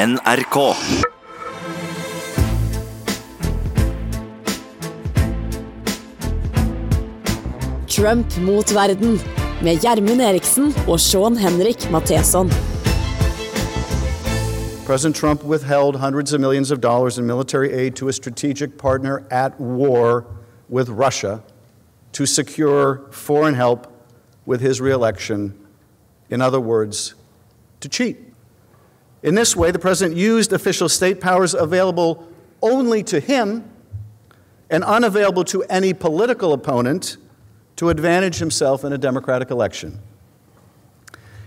NRK. Trump mot verden med Gjermund Eriksen og Sean Henrik Matheson. President Trump withheld hundreds of millions of dollars in military aid to a strategic partner at war with Russia to secure foreign help with his reelection. In other words, to cheat. In this way, the president used official state powers available only to him and unavailable to any political opponent to advantage himself in a democratic election.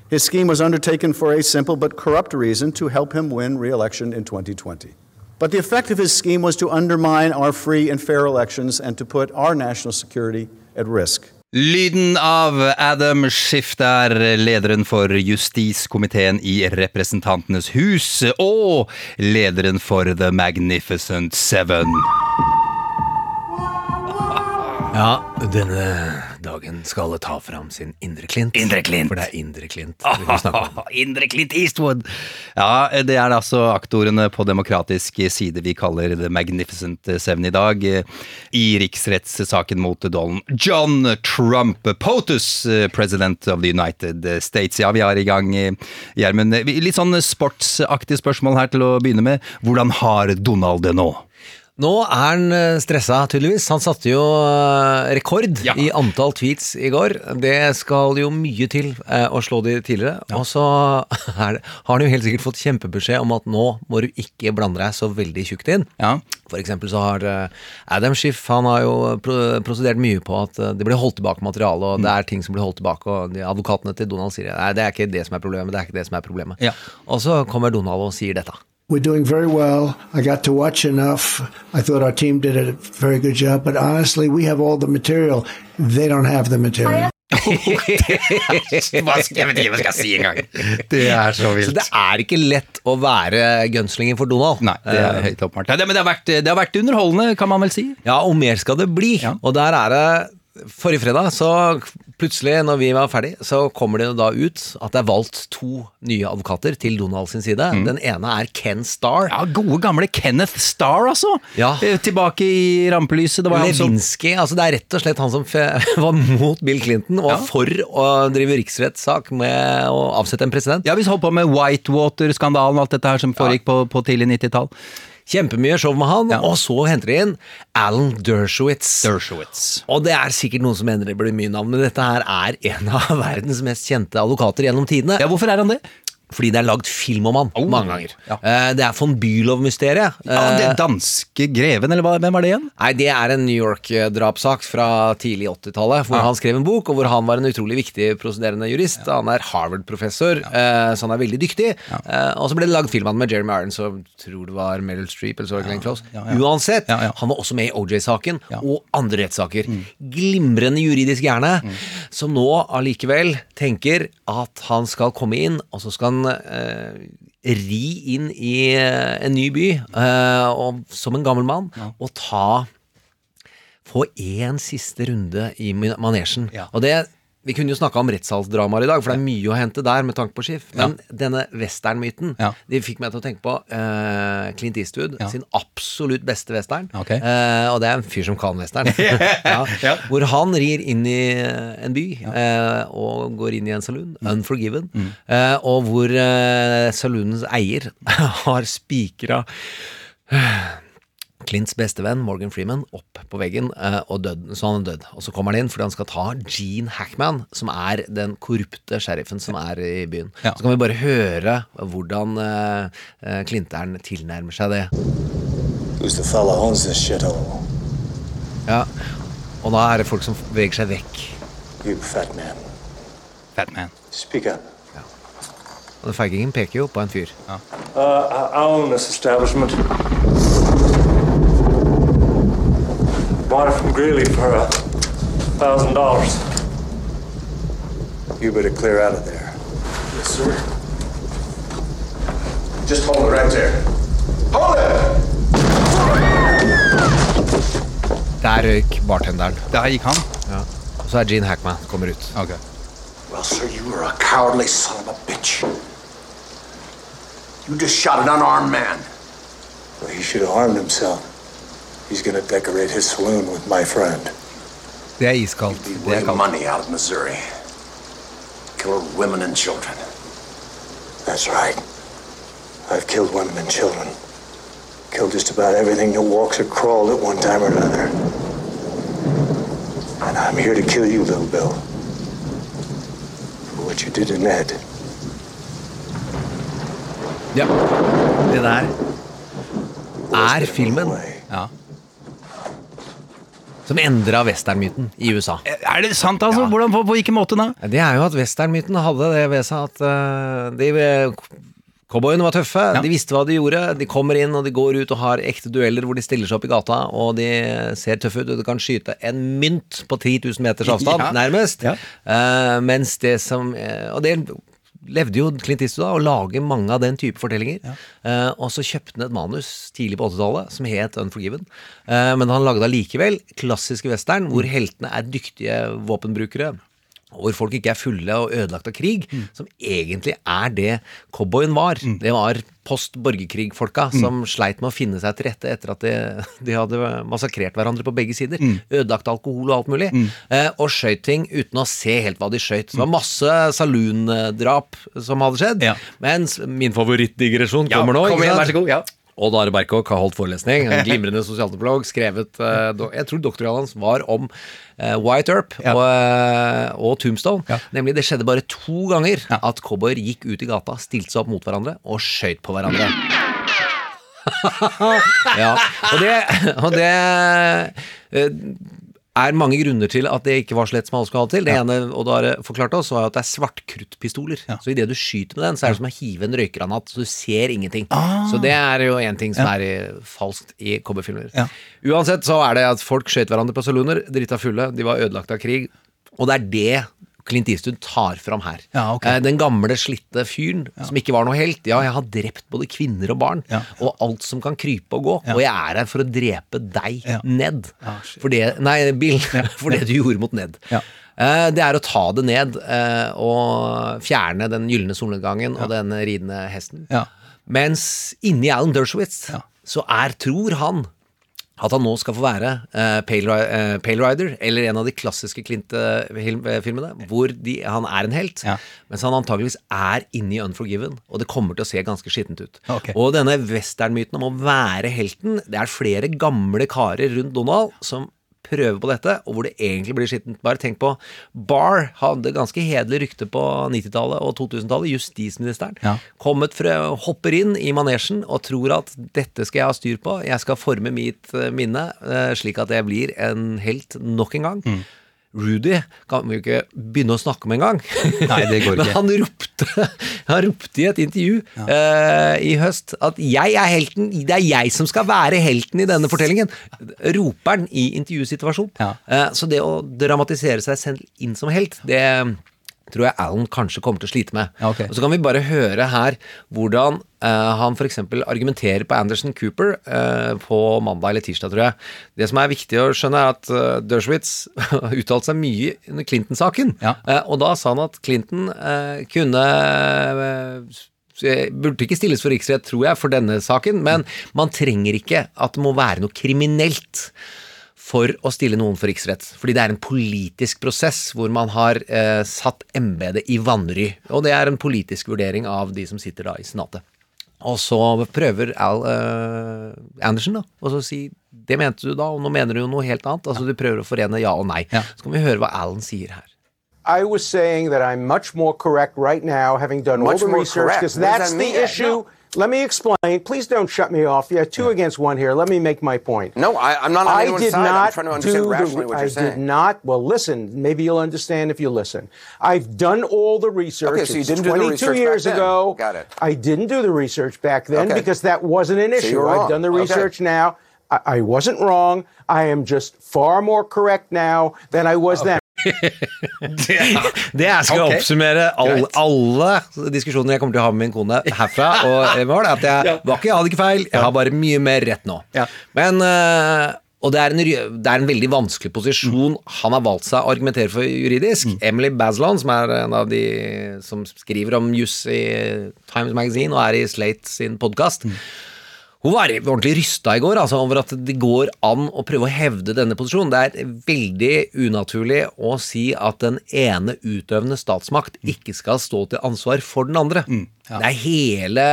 His scheme was undertaken for a simple but corrupt reason to help him win re election in 2020. But the effect of his scheme was to undermine our free and fair elections and to put our national security at risk. Lyden av Adam Schiff der, lederen for justiskomiteen i Representantenes hus, og lederen for The Magnificent Seven. Ja, denne dagen skal alle ta fram sin indre klint. Indre Klint. For det er indre klint vi snakker snakke om. Indre Klint Eastwood! Ja, det er altså aktorene på demokratisk side vi kaller The Magnificent Seven i dag. I riksrettssaken mot Donald John Trump, POTUS, president of the United States. Ja, vi er i gang, Gjermund. Litt sånn sportsaktig spørsmål her til å begynne med. Hvordan har Donald det nå? Nå er han eh, stressa, tydeligvis. Han satte jo eh, rekord Ja. i antall tweets i går. Det skal jo mye til eh, å slå de tidligere. Og så det, har han jo helt sikkert fått kjempebeskjed om at nå må du ikke blande deg så veldig tjukt inn. Ja. For eksempel så har eh, Adam Schiff han har jo pro prosedert mye på at det blir holdt tilbake materiale, og det er ting som blir holdt tilbake, og advokatene til Donald sier nei, det er ikke det som er problemet, det er ikke det som er problemet. Ja. Og så kommer Donald og sier dette. We're doing very well. I got to watch enough. I thought our team did a very good job, but honestly, we have all the material. They don't have the material. Hva skal jeg skal si engang? Det er så vilt. Så det er ikke lett å være gunslinger for Donald. Nei, det er høyt oppmalt. Ja, det, men det har, vært, det har vært underholdende, kan man vel si. Ja, og mer skal det bli. Ja. Og der er det Forrige fredag, så plutselig, når vi var ferdig, så kommer det da ut at det er valgt to nye advokater til Donald sin side. Den ene er Ken Starr. Ja, Gode, gamle Kenneth Starr, altså. Ja. Eh, Tilbake i rampelyset. Det var Levinsky. som altså det er rett og slett han som var mot Bill Clinton og Ja. for å drive riksrettssak med å avsette en president. Ja, Vi holdt på med Whitewater-skandalen og alt dette her som foregikk på, på tidlig 90-tall. Kjempemye show med han, Ja. og så henter de inn Alan Dershowitz. Dershowitz. Og det er sikkert noen som mener det blir mye navn, men dette her er en av verdens mest kjente advokater gjennom tidene. Ja, Hvorfor er han det? Fordi det er lagd film om han Oh, mange ganger. ja. Eh, Det er von Bülow-mysteriet. Ja, den danske greven, eller hvem er det igjen? Nei, det er en New York-drapssak fra tidlig 80-tallet, hvor han skrev en bok, og hvor han var en utrolig viktig prosederende jurist. Han er Harvard-professor, eh, så han er veldig dyktig. Eh, og så ble det lagd film av han med Jeremy Irons, og tror det var Meryl Streep, eller så var det Glenn Close. ja, ja. Uansett, Ja, ja. han var også med i OJ-saken, Ja. og andre rettssaker. Glimrende juridisk hjerne, som nå allikevel tenker at han skal komme inn, og så skal han eh, ri inn i eh, en ny by, eh, og, som en gammel mann, og ta få én siste runde i manesjen. Ja. Og det vi kunne jo snakka om rettssalsdramaer i dag, for det er mye å hente der med tanke på Schiff. Men denne westernmyten Ja. de fikk meg til å tenke på uh, Clint Eastwood Ja. sin absolutt beste western. Okay. Uh, og det er en fyr som kan western. ja. Ja. Hvor han rir inn i eh, en by uh, og går inn i en saloon, Mm. Unforgiven, eh, og hvor uh, saloonens eier har spikra Clints bestevenn Morgan Freeman opp på veggen, eh, og død, så han er død. Og så kommer han inn fordi han skal ta Gene Hackman, som er den korrupte sheriffen som er i byen. Ja. Så kan vi bare høre hvordan uh, eh, Clinteren tilnærmer seg det. Ja. Og da er det folk som beveger seg vekk. You fat man. Fat man. Speak up. Og den feigingen peker jo på en fyr. Uh, I I own this establishment. Bought it from Greeley for a thousand dollars. You better clear out of there. Yes, sir. Just hold it right there. Hold it! Der røyk bartenderen. Der gikk han. Ja. Og så er Gene Hackman kommer ut. Ok. Well, sir, you are a cowardly son of a bitch. You just shot an unarmed man. Well, he should have armed himself. He's gonna decorate his saloon with my friend. Det er iskaldt. Det er kaldt. money out of Missouri. Killed women and children. That's right. I've killed women and children. Killed just about everything that walks or crawls at one time or another. And I'm here to kill you, little Bill. For what you did to Ned. Ja. Det der er filmen Ja. Som endra westernmyten i USA. Er det sant, altså? Hvordan, på, på hvilken måte da? Det er jo at westernmyten hadde det ved seg at uh, de Cowboyene var tøffe, de visste hva de gjorde. De kommer inn og de går ut og har ekte dueller hvor de stiller seg opp i gata, og de ser tøffe ut, og du kan skyte en mynt på 10 000 meters avstand, Ja. nærmest. Ja. Uh, mens det som eh, Og det levde jo Clint Eastwood av, å lage mange av den type fortellinger. Eh, og så kjøpte han et manus tidlig på 80-tallet som het Unforgiven. Uh, men han lagde allikevel klassiske western, hvor heltene er dyktige våpenbrukere. Hvor folk ikke er fulle og ødelagt av krig, som egentlig er det cowboyen var. Det var post borgerkrig-folka som sleit med å finne seg til rette etter at de, de hadde massakrert hverandre på begge sider. Ødelagt alkohol og alt mulig. Eh, og skøyt ting uten å se helt hva de skøyt. Det var masse saloondrap som hadde skjedd. Ja. Mens min favorittdigresjon kommer nå. kom igjen, vær så god. Ja. Odd Are Berkåk har holdt forelesning. En glimrende sosialantropolog. Skrevet eh, Jeg tror doktorgraden hans var om eh, White Earp Ja. og, eh, og Tombstone. Ja. Nemlig det skjedde bare to ganger Ja. at cowboyer gikk ut i gata, stilte seg opp mot hverandre og skøyt på hverandre. ja, og det, og det er mange grunner til at det ikke var så lett som alle skulle ha det til. Det ene og da har forklart oss, var at det er svartkruttpistoler. Så idet du skyter med den, så er det som å hive en røykgranat, så du ser ingenting. Så det er jo én ting som er i, falskt i cowboyfilmer. Ja. Uansett så er det at folk skjøt hverandre på salooner, drita fulle, de var ødelagt av krig, og det er det Clint Eastwood tar fram her. Ja, okay. Eh, Den gamle, slitte fyren som ikke var noe helt. Ja, jeg har drept både kvinner og barn, Ja. og alt som kan krype og gå. Og jeg er her for å drepe deg, Ja. Ned. Ah, for det, nei, Bill. For det du gjorde mot Ned. Ja. Eh, Det er å ta det ned eh, og fjerne den gylne solnedgangen og den ridende hesten. Ja. Mens inni Alan Dershowitz Ja. så er, tror han, at han nå skal få være uh, Pale, eh, Pale Rider, eller en av de klassiske Clint-filmene, hvor de, han er en helt, Ja. mens han antageligvis er inni Unforgiven, og det kommer til å se ganske skittent ut. Okay. Og denne westernmyten om å være helten, det er flere gamle karer rundt Donald som prøver på dette, og hvor det egentlig blir skittent. Bare tenk på Barr hadde ganske hederlig rykte på 90-tallet og 2000-tallet, justisministeren. Ja. Kommet fra, hopper inn i manesjen og tror at dette skal jeg ha styr på, jeg skal forme mitt eh, minne eh, slik at jeg blir en helt nok en gang. Mm. Rudy kan vi jo ikke begynne å snakke om engang. Nei, det går Men han ropte, han ropte i et intervju eh, i høst at 'jeg er helten, det er jeg som skal være helten i denne fortellingen'. Roper han i intervjusituasjon. Ja. Uh, så det å dramatisere seg selv inn som helt, det tror jeg Alan kanskje kommer til å slite med. Ja, ok. Og så kan vi bare høre her hvordan uh, han f.eks. argumenterer på Anderson Cooper uh, på mandag eller tirsdag, tror jeg. Det som er viktig å skjønne, er at uh, Dershowitz uttalte seg mye under Clinton-saken. Ja. Uh, og da sa han at Clinton kunne Burde ikke stilles for riksrett, tror jeg, for denne saken, men man trenger ikke at det må være noe kriminelt for å stille noen for riksrett. Fordi det er en politisk prosess hvor man har eh, satt embetet i vanry. Og det er en politisk vurdering av de som sitter da i Senatet. Og så prøver Al eh, Andersen da, og så si det mente du da, og nå mener du jo noe helt annet. Altså Du prøver å forene ja og nei. Ja. Så kan vi høre hva Alan sier her. I was saying that I'm much more correct right now, having done Much all the research, because that's that the issue. issue. Let me explain. Please don't shut me off. Yeah, two against one here. Let me make my point. No, I, I'm not on I anyone's did side. I'm trying to understand the- what I you're did saying. not. Well, listen. Maybe you'll understand if you listen. I've done all the research. Okay, so you It's didn't do the 22 research back years then. ago. Got it. I didn't do the research back then Okay. because that wasn't an So issue. were I've done the Okay. research now. I, I wasn't wrong. I am just far more correct now than I was then. Det jeg skal okay. oppsummere all, alle diskusjoner jeg kommer til å ha med min kone herfra og i er at jeg var ikke, jeg hadde ikke feil, jeg har bare mye mer rett nå. Ja. Men øh, Og det er, en, det er en veldig vanskelig posisjon han har valgt seg å argumentere for juridisk. Emily Bazelon, som er en av de som skriver om juss i Times Magazine og er i Slate sin podkast, hun var ordentlig rysta i går altså, over at det går an å prøve å hevde denne posisjonen. Det er veldig unaturlig å si at den ene utøvende statsmakt ikke skal stå til ansvar for den andre. Det er hele,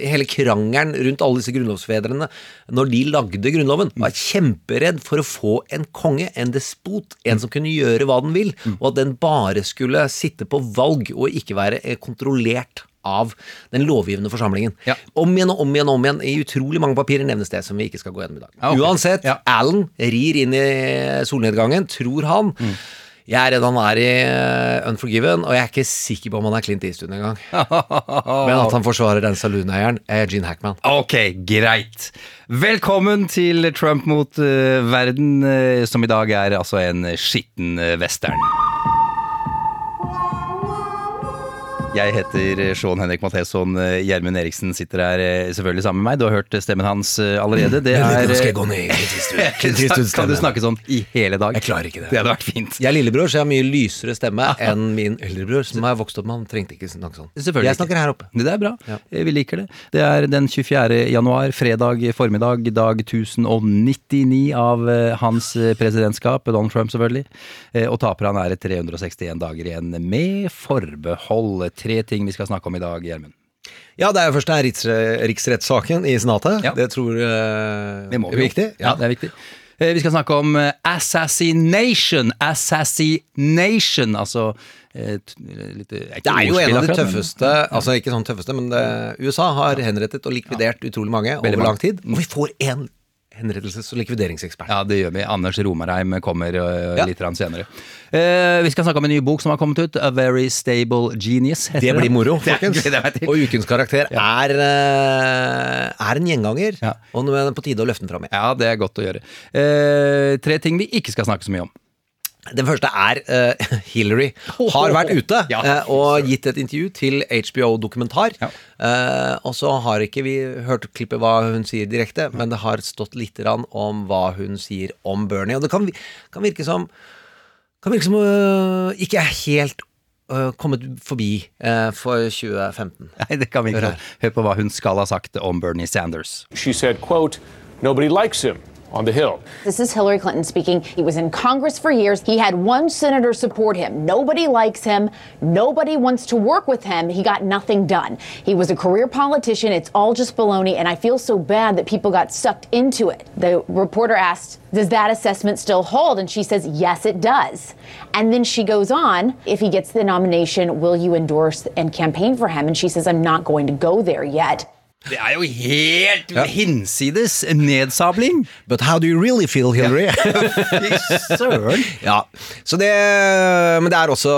hele krangelen rundt alle disse grunnlovsfedrene. Når de lagde Grunnloven, var kjemperedd for å få en konge, en despot, en som kunne gjøre hva den vil, og at den bare skulle sitte på valg og ikke være eh, kontrollert av den lovgivende forsamlingen. Ja. Om igjen og om igjen og om igjen. I utrolig mange papirer nevnes det som vi ikke skal gå gjennom i dag. Ja, okay. Uansett, Ja. Alan rir inn i solnedgangen, tror han. Mm. Jeg er redd han er i eh, Unforgiven, og jeg er ikke sikker på om han er Clint Eastwood engang. Men at han forsvarer den salooneieren, er Gene Hackman. Ok, greit. Velkommen til Trump mot uh, verden, uh, som i dag er altså en skitten uh, western. Jeg heter eh, Sean Henrik Matheson. Eh, Gjermund Eriksen sitter her eh, selvfølgelig sammen med meg. Du har hørt stemmen hans allerede. Det er Nå skal jeg gå ned i Clint Eastwood. Clint Eastwood Kan du snakke sånn i hele dag? Jeg klarer ikke det. Det hadde vært fint. Jeg er lillebror, så jeg har mye lysere stemme enn min eldrebror, som har vokst opp med han trengte ikke snakke sånn. Selvfølgelig Jeg snakker her oppe. Det er bra. Ja. Vi liker det. Det er den 24. januar, fredag formiddag, dag 1099 av hans presidentskap, Donald Trump selvfølgelig. Og taperen er 361 dager igjen, med forbehold. Tre ting vi skal snakke om i dag, Gjermund. Ja, det er jo først det er riks riksrettssaken i Senatet. Ja. Det tror jeg Det må vi er viktig. Ja, det er viktig. Eh, Vi skal snakke om eh, assassination. Assassination, altså eh, litt, Det er jo en av de tøffeste men- tøffeste Altså ikke sånn tøffeste, men det, USA har henrettet og likvidert utrolig mange over lang tid. Og vi får en henrettelses- og likvideringsekspert. Ja, det gjør vi. Anders Romarheim kommer uh, Ja. litt grann senere. Uh, vi skal snakke om en ny bok som har kommet ut. A Very Stable Genius. heter Det blir moro, Det er det. Og ukens karakter er, uh, er en gjenganger. Ja. Og nå er det på tide å løfte den fram igjen. Ja, det er godt å gjøre. Eh, tre ting vi ikke skal snakke så mye om. Den første er uh, Hillary har vært ute Ja. eh, og gitt et intervju til HBO Dokumentar. Ja. Uh, og så har ikke vi hørt klippet hva hun sier direkte, men det har stått litt grann om hva hun sier om Bernie. Og det kan, kan virke som kan virke som øh, ikke er helt kommet forbi for 2015. Nei, det kan vi ikke. Hør på hva hun skal ha sagt om Bernie Sanders. She said, quote, nobody likes him on the Hill. This is Hillary Clinton speaking. He was in Congress for years. He had one senator support him. Nobody likes him. Nobody wants to work with him. He got nothing done. He was a career politician. It's all just baloney, and I feel so bad that people got sucked into it. The reporter asked, Does that assessment still hold? And she says, Yes, it does. And then she goes on, If he gets the nomination, will you endorse and campaign for him? And she says, I'm not going to go there yet. Det er jo helt hinsides nedsabling! But how do you really feel, Hillary? Søren! Ja, så det, Men det er også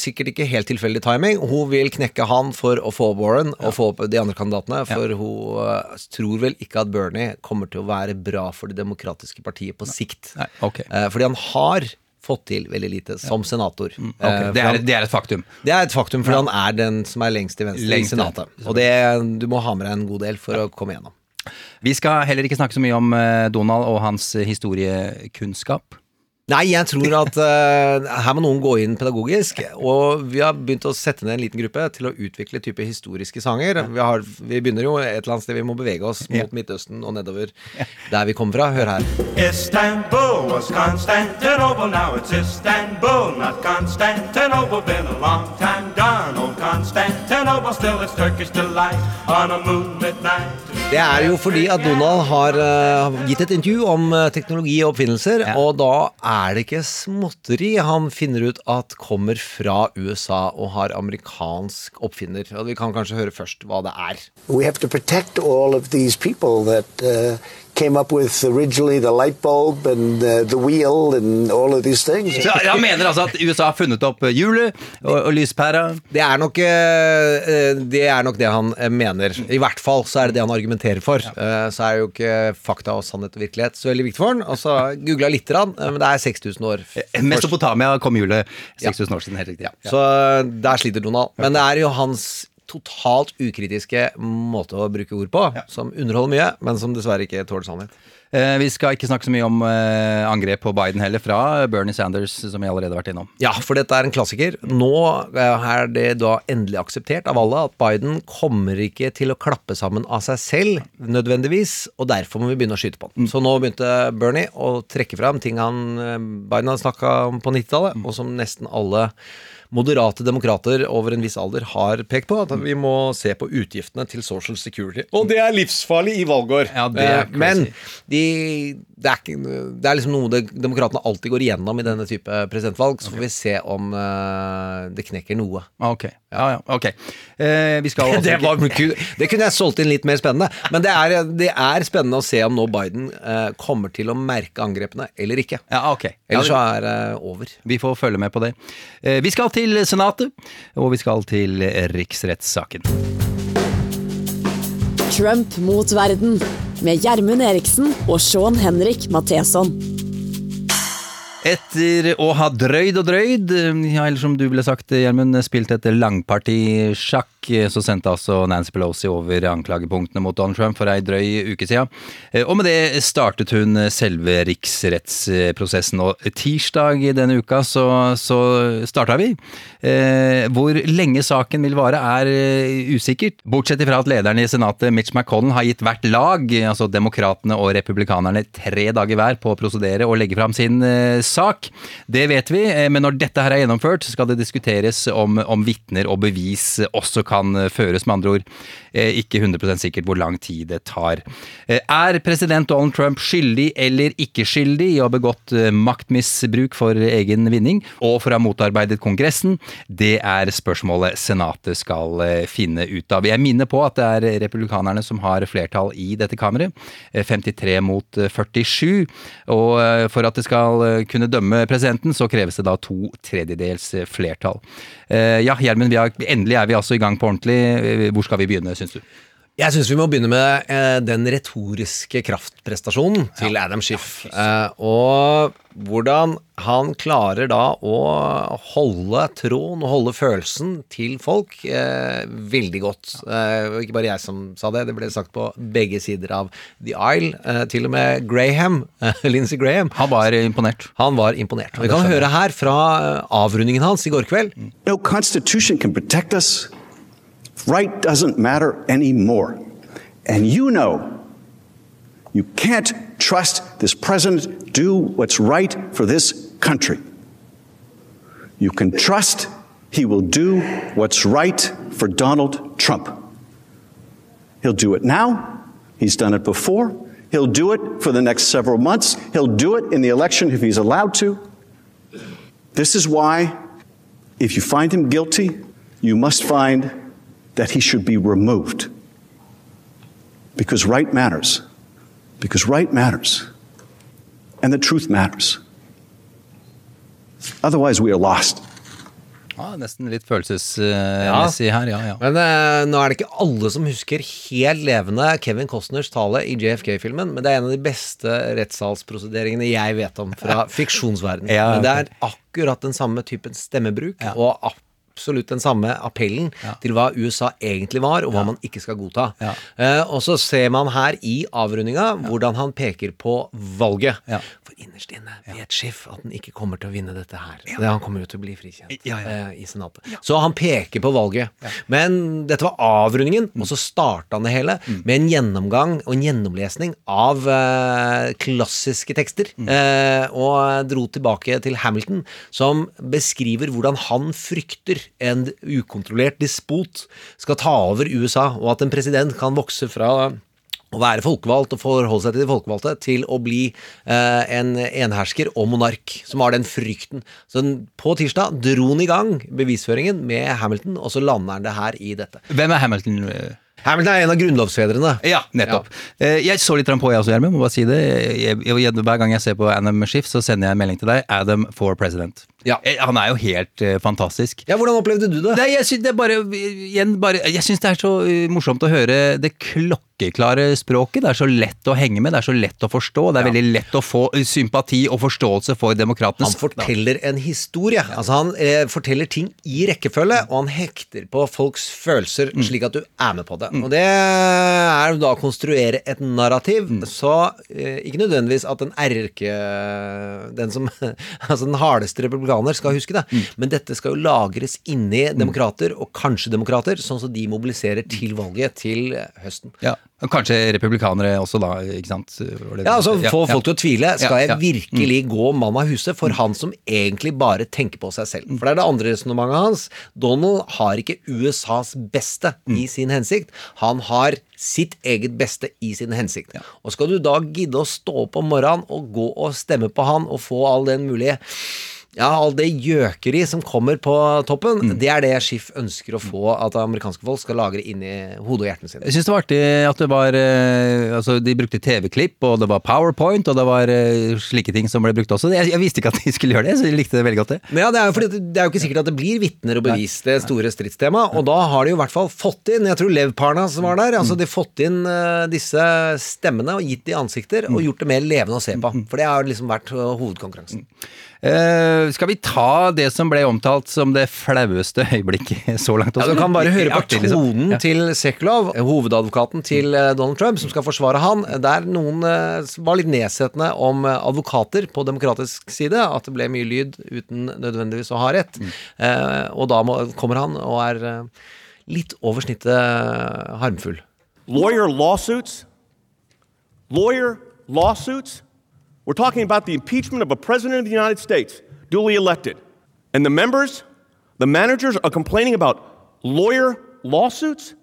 sikkert ikke helt tilfeldig timing. Hun vil knekke han for å få Warren og få de andre kandidatene. For hun eh, tror vel ikke at Bernie kommer til å være bra for det demokratiske partiet på sikt. Nei, ok. Eh, Fordi han har fått til veldig lite som senator. Mm, okay. det, er, det er et faktum. det er et faktum, for han er den som er lengst til venstre Lengst, i Senatet. Og det, du må ha med deg en god del for å komme gjennom. Vi skal heller ikke snakke så mye om eh, Donald og hans eh, historiekunnskap. Nei, jeg tror at uh, her må noen gå inn pedagogisk. Og vi har begynt å sette ned en liten gruppe til å utvikle type historiske sanger. Vi, har, vi begynner jo et eller annet sted vi må bevege oss mot Midtøsten og nedover der vi kommer fra. Hør her. Istanbul was Constantinople, now it's Istanbul, not Constantinople. Been a long time gone, old Constantinople, still it's Turkish delight on a moonlit night. Det er jo fordi at Donald har uh, gitt et intervju om uh, teknologi og oppfinnelser, og da er det ikke småtteri han finner ut at kommer fra USA og har amerikansk oppfinner. Og Vi kan kanskje høre først hva det er. We have to protect all of these people that uh, came up with originally the light bulb and uh, the wheel and all of these things. Så han mener altså at USA har funnet opp eh, hjulet og, og lyspæra. Det er, nok, eh, eh, det er nok det han mener. I hvert fall så er det det han argumenterer for. Ja. Så er jo ikke fakta og sannhet og virkelighet så veldig viktig for han. Og så googla lite grann, men det er 6000 år. først. Mesopotamia kom hjulet 6000 år siden, helt riktig. Ja. Så der sliter Donald. Men det er jo hans totalt ukritiske måte å bruke ord på, som underholder mye, men som dessverre ikke tåler sannhet. Eh, Vi skal ikke snakke så mye om eh, angrep på Biden heller, fra Bernie Sanders, som vi allerede har vært innom. Ja, for dette er en klassiker. Nå eh, er det da endelig akseptert av alle at Biden kommer ikke til å klappe sammen av seg selv, nødvendigvis, og derfor må vi begynne å skyte på han. Så nå begynte Bernie å trekke fram ting han eh, Biden har snakka om på 90-tallet, og som nesten alle moderate demokrater over en viss alder har pekt på, at vi må se på utgiftene til Social Security. Og det er livsfarlig i valgår. Ja, det er Eh, Men de, det, er ikke, det er liksom noe de, demokratene alltid går igjennom i denne type presidentvalg. Så får vi se om eh, det knekker noe. Ok, ja, ja, ok. Eh, vi skal altså det, var, det kunne jeg solgt inn litt mer spennende. Men det er, det er spennende å se om nå Biden eh, kommer til å merke angrepene eller ikke. Ja, okay. Eller så er det over. Vi får følge med på det. Eh, Vi skal til Senatet, og vi skal til riksrettssaken. Trump mot verden med Gjermund Eriksen og Sean Henrik Matheson. Etter å ha drøyd og drøyd, ja, eller som du ville sagt, Gjermund, spilt et langparti sjakk, så sendte altså Nancy Pelosi over anklagepunktene mot Donald Trump for ei drøy uke siden. Eh, Og med det startet hun selve riksrettsprosessen. Og tirsdag i denne uka så, så starta vi. Eh, Hvor lenge saken vil vare er eh, usikkert, bortsett ifra at lederen i senatet, Mitch McConnell, har gitt hvert lag, altså demokratene og republikanerne, tre dager hver på å prosedere og legge fram sin eh, sak. Det vet vi, eh, men når dette her er gjennomført, skal det diskuteres om, om vitner og bevis også kan eh, føres, med andre ord. Eh, Ikke 100 sikkert hvor lang tid det tar. Eh, Er president Donald Trump skyldig eller ikke skyldig i å ha begått maktmisbruk for egen vinning, og for å ha motarbeidet Kongressen? Det er spørsmålet Senatet skal finne ut av. Jeg minner på at det er republikanerne som har flertall i dette kammeret. eh, 53 mot eh, 47. Og for at det skal kunne dømme presidenten, så kreves det da to tredjedels flertall. Ja, Gjermund, endelig er vi altså i gang på ordentlig. Eh, Hvor skal vi begynne, syns du? Jeg syns vi må begynne med eh, den retoriske kraftprestasjonen til Adam Schiff. Eh, og hvordan han klarer da å holde tråden og holde følelsen til folk eh, veldig godt. Eh, ikke bare jeg som sa det, det ble sagt på begge sider av The Isle. Eh, til og med Graham, Lindsey Graham. Han var imponert. Han var imponert. Vi kan høre her fra avrundingen hans i går kveld. No Constitution can protect us. Right doesn't matter anymore. And you know you can't trust this president do what's right for this country. You can trust he will do what's right for Donald Trump. He'll do it now. He's done it before. He'll do it for the next several months. He'll do it in the election if he's allowed to. This is why, if you find him guilty, you must find that he should be removed. Because right matters. Because right matters. And the truth matters. Otherwise, we are lost. Ja, nesten litt følelsesmessig her, ja. ja. Men eh, nå er det ikke alle som husker helt levende Kevin Costners tale i JFK-filmen, men det er en av de beste rettssalsprosederingene jeg vet om fra fiksjonsverdenen. Ja, Men det er akkurat den samme typen stemmebruk, og absolutt den samme appellen til hva USA egentlig var, og hva man ikke skal godta. Ja. Uh, og så ser man her i avrundinga hvordan han peker på valget. Ja. For innerst inne vet Schiff at han ikke kommer til å vinne dette her. Det, han kommer jo til å bli frikjent Ja, ja. eh, i Senatet. Så han peker på valget. Men dette var avrundingen, Mm. og så starta han det hele med en gjennomgang og en gjennomlesning av uh, klassiske tekster. Mm. Og dro tilbake til Hamilton, som beskriver hvordan han frykter en ukontrollert dispot skal ta over USA, og at en president kan vokse fra å være folkevalgt og forholde seg til de folkevalgte, til å bli eh, en enhersker og monark, som har den frykten. Så den, på tirsdag dro han i gang bevisføringen med Hamilton, og så lander han det her i dette. Hvem er Hamilton? Hamilton er en av grunnlovsfedrene. Ja, nettopp. Ja. Jeg så litt på, jeg også, Gjermund. Må bare si det. Jeg, jeg, hver gang jeg ser på Adam Schiff, så sender jeg en melding til deg. Adam for president. Ja. Eh, Han er jo helt uh, fantastisk. Ja, Hvordan opplevde du det? Nei, jeg syns det bare, igjen, bare Jeg syns det er så uh, morsomt å høre det klokkeklare språket. Det er så lett å henge med, det er så lett å forstå. Det er veldig lett å få sympati og forståelse for demokratenes Han forteller en historie. Altså Han eh, forteller ting i rekkefølge, og han hekter på folks følelser slik at du er med på det. Og det er da å konstruere et narrativ, så eh, ikke nødvendigvis at en erke Den som Altså den hardeste republikaner skal huske det, men dette skal jo lagres inni demokrater, og kanskje demokrater, sånn at de mobiliserer til valget til høsten. Ja, Kanskje republikanere også, da. ikke sant? Ja, altså Få folk til å tvile. Skal jeg virkelig gå mann av huset for han som egentlig bare tenker på seg selv? For det er det andre resonnementet hans. Donald har ikke USAs beste i sin hensikt. Han har sitt eget beste i sin hensikt. Og skal du da gidde å stå opp om morgenen og gå og stemme på han og få all den mulige ja, all det gjøkeri som kommer på toppen, det er det Schiff ønsker å få at amerikanske folk skal lagre inn i hodet og hjertene sine. Jeg syns det var artig at det var eh, Altså, de brukte TV-klipp, og det var PowerPoint, og det var eh, slike ting som ble brukt også. Jeg, jeg visste ikke at de skulle gjøre det, så jeg likte det veldig godt, det. Men ja, det er jo fordi det er jo ikke sikkert at det blir vitner og bevis, det store stridstemaet. Og da har de jo i hvert fall fått inn Jeg tror Lev Parnas var der. altså De har fått inn eh, disse stemmene og gitt de ansikter, og gjort det mer levende å se på. For det har liksom vært hovedkonkurransen. Eh, skal vi ta det som ble omtalt som det flaueste øyeblikket så langt? Også? Ja, du kan bare høre på liksom. tonen Ja. til Sekulov, hovedadvokaten til eh, Donald Trump, som skal forsvare han, der noen eh, var litt nedsettende om advokater på demokratisk side, at det ble mye lyd uten nødvendigvis å ha rett. Eh, og da må, kommer han og er litt over snittet harmfull. lawyer lawsuits, lawyer lawsuits. We're talking about the impeachment of a president of the United States, duly elected. And the members, the managers are complaining about lawyer lawsuits?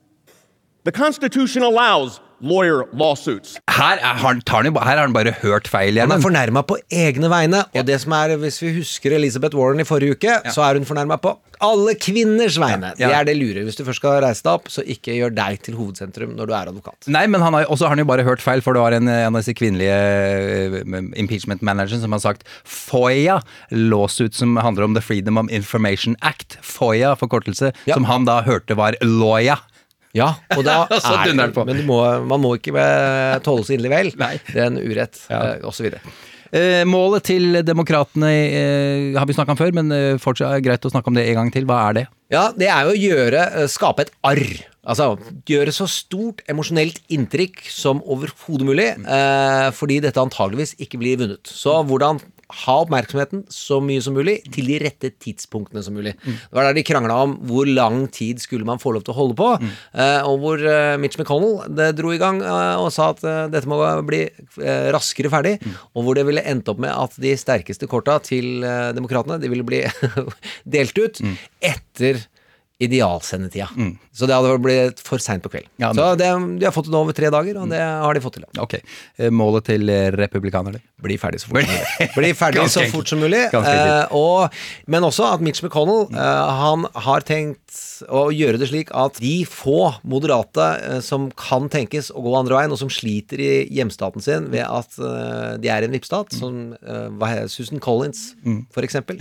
The Constitution allows lawyer lawsuits. Her, er, han, tar han, jo her har han bare hørt feil igjen. Han er fornærma på egne vegne, og det som er, hvis vi husker Elizabeth Warren i forrige uke, så er hun fornærma på alle kvinners vegne. Ja. Det er det lure. Hvis du først skal reise deg opp, så ikke gjør deg til hovedsentrum når du er advokat. Nei, men han har, også har han jo bare hørt feil, for det var en, en av disse kvinnelige eh, impeachment managers som har sagt FOIA, lawsuit som handler om The Freedom of Information Act. FOIA, forkortelse, som han da hørte var LOIA. Ja, og da er det. Men du må, man må ikke eh, tåle så inderlig vel. Det er en urett, ja. så videre. Eh, målet til demokratene eh, har vi snakka om før, men eh, fortsatt er greit å snakke om det en gang til. Hva er det? Ja, det er jo å gjøre, eh, skape et arr. Altså gjøre så stort emosjonelt inntrykk som overhodet mulig, eh, fordi dette antageligvis ikke blir vunnet. Så hvordan ha oppmerksomheten så mye som mulig til de rette tidspunktene som mulig. Det var der de krangla om hvor lang tid skulle man få lov til å holde på, eh, og hvor eh, Mitch McConnell det dro i gang eh, og sa at dette må bli raskere ferdig, og hvor det ville endt opp med at de sterkeste korta til demokratene de ville bli delt ut etter idealsendetida. Så det hadde blitt for seint på kvelden. Ja, så det, de har fått det nå over tre dager, og det har de fått til. Ok. Eh, Målet til eh, republikanerne? Bli ferdig så fort som mulig. Bli ferdig så fort som mulig. Eh, og, men også at Mitch McConnell eh, han har tenkt å gjøre det slik at de få moderate eh, som kan tenkes å gå andre veien, og som sliter i hjemstaten sin ved at eh, de er en vippstat, som hva heter Susan Collins Mm. eksempel,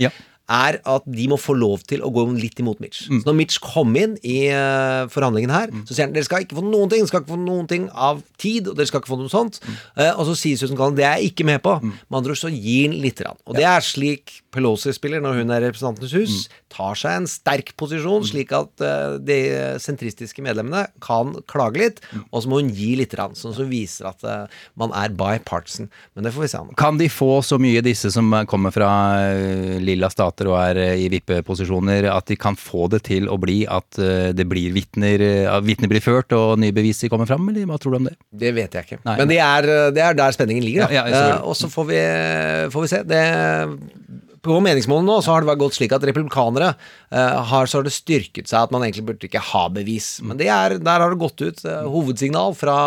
er at de må få lov til å gå litt imot Mitch. Så når Mitch kom inn i uh, forhandlingen her, så sier han dere skal ikke få noen ting, dere skal ikke få noen ting av tid, og dere skal ikke få noe sånt. Eh, og så sier Susan Gallen det er jeg ikke med på. Med andre ord så gir han lite grann. Og det er slik Pelosi spiller når hun er Representantenes hus. Tar seg en sterk posisjon, slik at eh, de sentristiske medlemmene kan klage litt, og så må hun gi litt, grann, sånn som viser at eh, man er bipartisan. Men det får vi se an. Kan de få så mye, disse som kommer fra eh, lilla stater og er eh, i vippeposisjoner, at de kan få det til å bli at eh, det blir vitner, eh, vitner blir ført og nye beviser kommer fram, eller hva tror du om det? Det vet jeg ikke. Nei. Men det er, det er der spenningen ligger. Da. Ja, ja. Eh, og så får vi, får vi se. Det, på meningsmålene nå så har det gått slik at republikanere eh, har, så har det styrket seg at man egentlig burde ikke ha bevis. Men det er, der har det gått ut eh, hovedsignal fra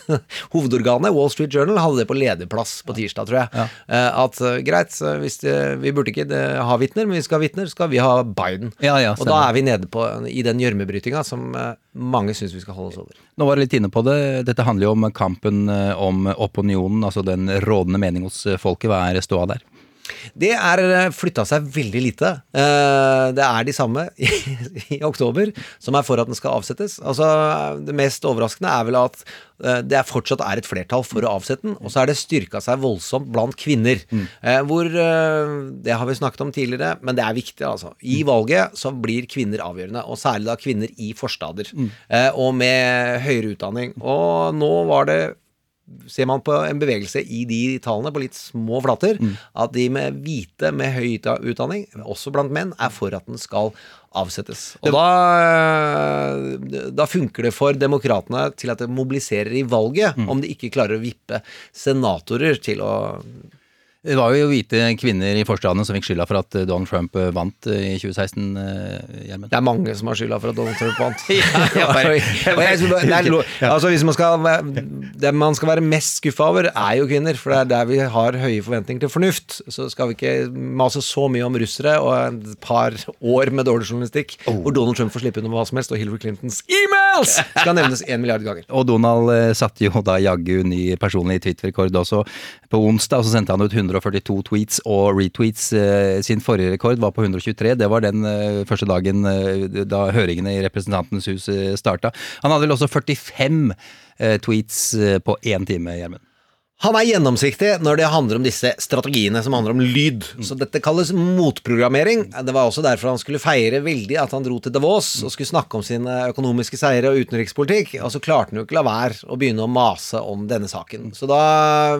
hovedorganet. Wall Street Journal hadde det på lederplass på tirsdag, tror jeg. Eh, at eh, greit, hvis det, vi burde ikke eh, ha vitner, men vi skal ha vitner, skal vi ha Biden. Ja, ja, og da er vi nede på, i den gjørmebrytinga som mange syns vi skal holde oss over. Nå var jeg litt inne på det. Dette handler jo om kampen om opinionen, altså den rådende mening hos folket. Hva er ståa der? Det er flytta seg veldig lite. Eh, Det er de samme i, i oktober som er for at den skal avsettes. Altså, Det mest overraskende er vel at eh, det er fortsatt er et flertall for å avsette den, og så er det styrka seg voldsomt blant kvinner. Mm. Hvor eh, Det har vi snakket om tidligere, men det er viktig, altså. I valget så blir kvinner avgjørende, og særlig da kvinner i forstader. Mm. Og med høyere utdanning. Og nå var det ser man på en bevegelse i de tallene på litt små flater, at de med hvite med høy utdanning, også blant menn, er for at den skal avsettes. Og da, da funker det for demokratene til at det mobiliserer i valget, om de ikke klarer å vippe senatorer til å Det var jo hvite kvinner i forstadene som fikk skylda for at eh, Donald Trump eh, vant eh, i 2016, eh, Gjermund. Det er mange som har skylda for at Donald Trump vant. Det altså hvis man skal, være- Det man skal være mest skuffa over, er jo kvinner. For det er der vi har høye forventninger til fornuft. Så skal vi ikke mase så mye om russere og et par år med dårlig journalistikk, hvor Donald Trump får slippe unna hva som helst, og Hillary Clintons emails skal nevnes en milliard ganger. Og Donald satte jo da jaggu ny personlig Twitter-rekord også. På onsdag og så sendte han ut 142 tweets og retweets. Eh, Sin forrige rekord var på 123. Det var den eh, første dagen eh, da høringene i Representantens hus starta. Han hadde vel også 45 eh, tweets på én time, Gjermund. Han er gjennomsiktig når det handler om disse strategiene som handler om lyd. Så dette kalles motprogrammering. Det var også derfor han skulle feire veldig at han dro til Davos og skulle snakke om sine økonomiske seire og utenrikspolitikk. Og så klarte han jo ikke la være å begynne å mase om denne saken. Så da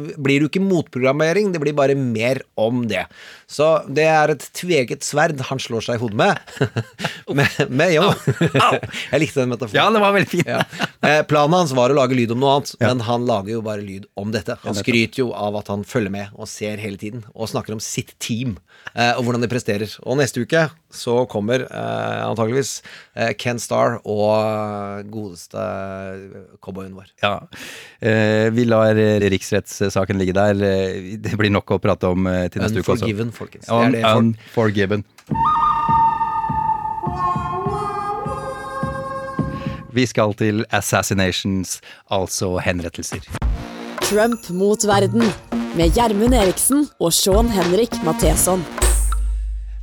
blir det jo ikke motprogrammering, det blir bare mer om det. Så det er et tveget sverd han slår seg i hodet med. med, med jo. Jeg likte den metaforen. Ja, det var veldig fint. Ja. Eh, Planen hans var å lage lyd om noe annet, men han lager jo bare lyd om dette. Han skryter jo av at han følger med og ser hele tiden, og snakker om sitt team eh, og hvordan de presterer. Og neste uke så kommer eh, antageligvis eh, Ken Starr og eh, godeste cowboyen vår. Ja. Eh, vi lar eh, riksrettssaken ligge der. Eh, Det blir nok å prate om eh, til neste uke også. Unforgiven, folkens. Det er det for... Unforgiven. Vi skal til assassinations, altså henrettelser. Trump mot verden med Gjermund Eriksen og Sean Henrik Matheson.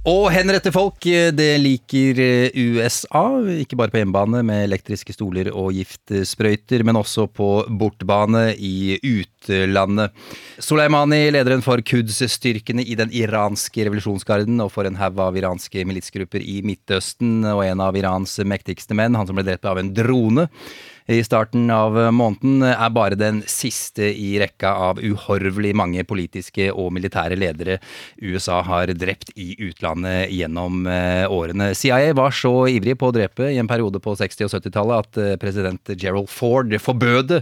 Og henrette folk, eh, det liker eh, USA. Ikke bare på hjemmebane med elektriske stoler og giftsprøyter, men også på bortbane i utlandet. Soleimani, lederen for Quds-styrkene i den iranske revolusjonsgarden, og for en haug av iranske militsgrupper i Midtøsten, og en av Irans mektigste menn, han som ble drept av en drone i starten av måneden, er bare den siste i rekka av uhorvelig mange politiske og militære ledere USA har drept i utlandet gjennom eh, årene. CIA var så ivrig på å drepe i en periode på 60- og 70-tallet at eh, president Gerald Ford forbød det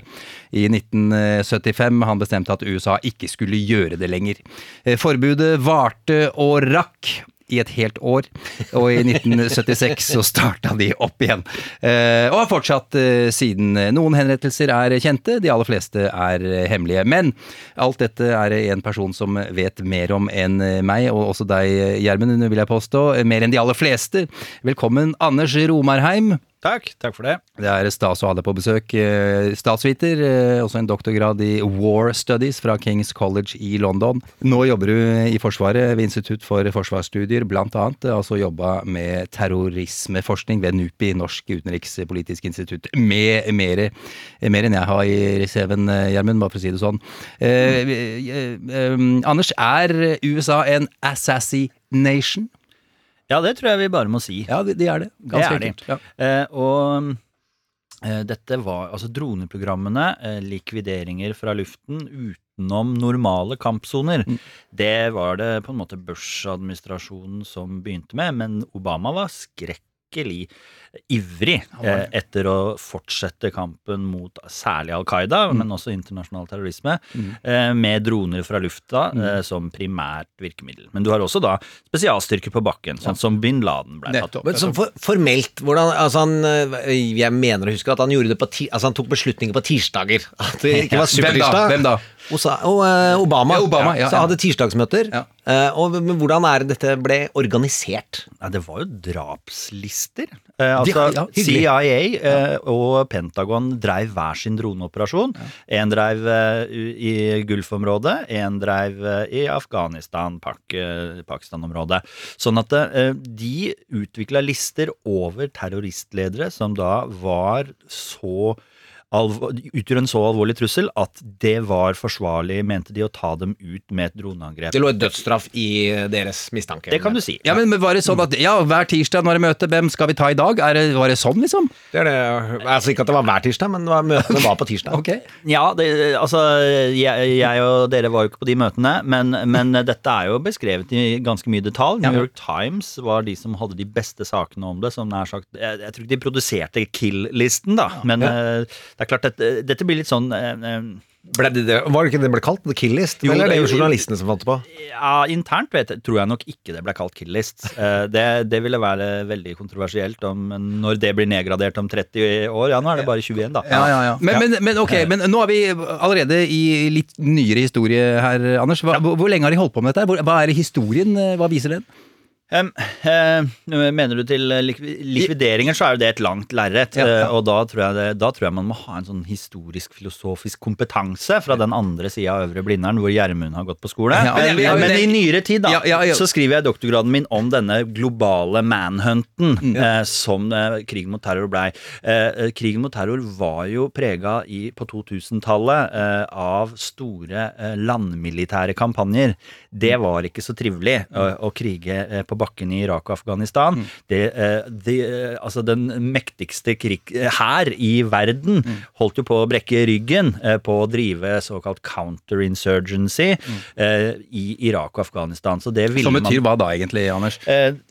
i 1975. Han bestemte at USA ikke skulle gjøre det lenger. Eh, Forbudet varte og rakk i et helt år, og i 1976 så starta de opp igjen. Eh, og har fortsatt eh, siden. Noen henrettelser er kjente, de aller fleste er hemmelige. Men alt dette er en person som vet mer om enn meg, og også deg, Gjermund, vil jeg påstå. Mer enn de aller fleste. Velkommen, Anders Romarheim. Takk, takk for det. Det er stas å ha deg på besøk. Eh, Statsviter, eh, også en doktorgrad i War Studies fra Kings College i London. Nå jobber du i Forsvaret ved Institutt for forsvarsstudier, blant annet. Altså jobba med terrorismeforskning ved NUPI, Norsk utenrikspolitisk institutt, med mere, mer enn jeg har i CV-en, eh, Gjermund, bare for å si det sånn. Eh, eh, eh, Anders, er USA en assassination? Ja, det tror jeg vi bare må si. Ja, det, de er det. Ganske det er de. Ja. Eh, og eh, dette var altså droneprogrammene, eh, likvideringer fra luften utenom normale kampsoner. Mm. Det var det på en måte Bush-administrasjonen som begynte med, men Obama var skrekkelig ivrig eh, etter å fortsette kampen mot særlig Al Qaida, men også internasjonal terrorisme, Mm. eh, med droner fra lufta eh, som primært virkemiddel. Men du har også da spesialstyrker på bakken, sånn som bin Laden ble tatt opp. Men som for, formelt, hvordan altså han, øh, Jeg mener å huske at han gjorde det på ti, Altså han tok beslutninger på tirsdager. At det ikke var Hvem da? supertirsdag. Hvem da? Osa, og eh, Obama, Ja, Obama, ja, så hadde tirsdagsmøter. Eh, og, men hvordan er dette ble organisert? Nei, det var jo drapslister. Eh, altså, Ja, ja. CIA eh, og Pentagon dreiv hver sin droneoperasjon. En dreiv eh, u- i Gulfområdet, en dreiv eh, i Afghanistan, Pak eh, Pakistan-området. Sånn at eh, de utvikla lister over terroristledere som da var så utgjør en så alvorlig trussel at det var forsvarlig, mente de, å ta dem ut med et droneangrep. Det lå et dødsstraff i deres mistanke. Det kan du si. Ja, men var det sånn at ja, hver tirsdag når det møte, hvem skal vi ta i dag? Er det, var det sånn, liksom? Det er det, altså Ikke at det var hver tirsdag, men det var, møtene var på tirsdag. Ja, det, altså jeg, jeg og dere var jo ikke på de møtene, men, men dette er jo beskrevet i ganske mye detalj. New York Times var de som hadde de beste sakene om det. Som nær sagt, jeg, jeg tror ikke de produserte kill-listen, da, men ja. det er klart at eh, dette blir litt sånn eh, eh, Ble det, det, var det ikke det det ble kalt? The Kill List? Jo, eller er det det- jo journalistene som fant det på? Ja, internt vet jeg, tror jeg nok ikke det ble kalt kill list. Det, det ville være veldig kontroversielt om når det blir nedgradert om 30 år. Ja, nå er det bare 21, da. Men, men, men ok, men nå er vi allerede i litt nyere historie her, Anders. Hva, hvor, hvor lenge har de holdt på med dette? Hvor, hva er historien? Hva viser den? Em, uh, mener du til eh, likvideringer, så er jo det et langt lerret. Ja, ja. eh, Og da tror, det, da tror jeg man må ha en sånn historisk, filosofisk kompetanse fra den andre sida av Øvre Blindern, hvor Gjermund har gått på skole. Ja, men- men, i nyere tid, da, så skriver jeg doktorgraden min om denne globale manhunten Mm. eh, som uh, krigen mot terror blei. Krigen mot terror var jo prega i, på 2000-tallet eh, av store landmilitære kampanjer. Det var ikke så trivelig å, å krige eh, på bakken i Irak og Afghanistan. Det, eh, de, eh, altså den mektigste krig eh, hær i verden holdt jo på å brekke ryggen på å drive såkalt counterinsurgency eh, i Irak og Afghanistan. Så det ville Som man betyr hva da, egentlig, Anders?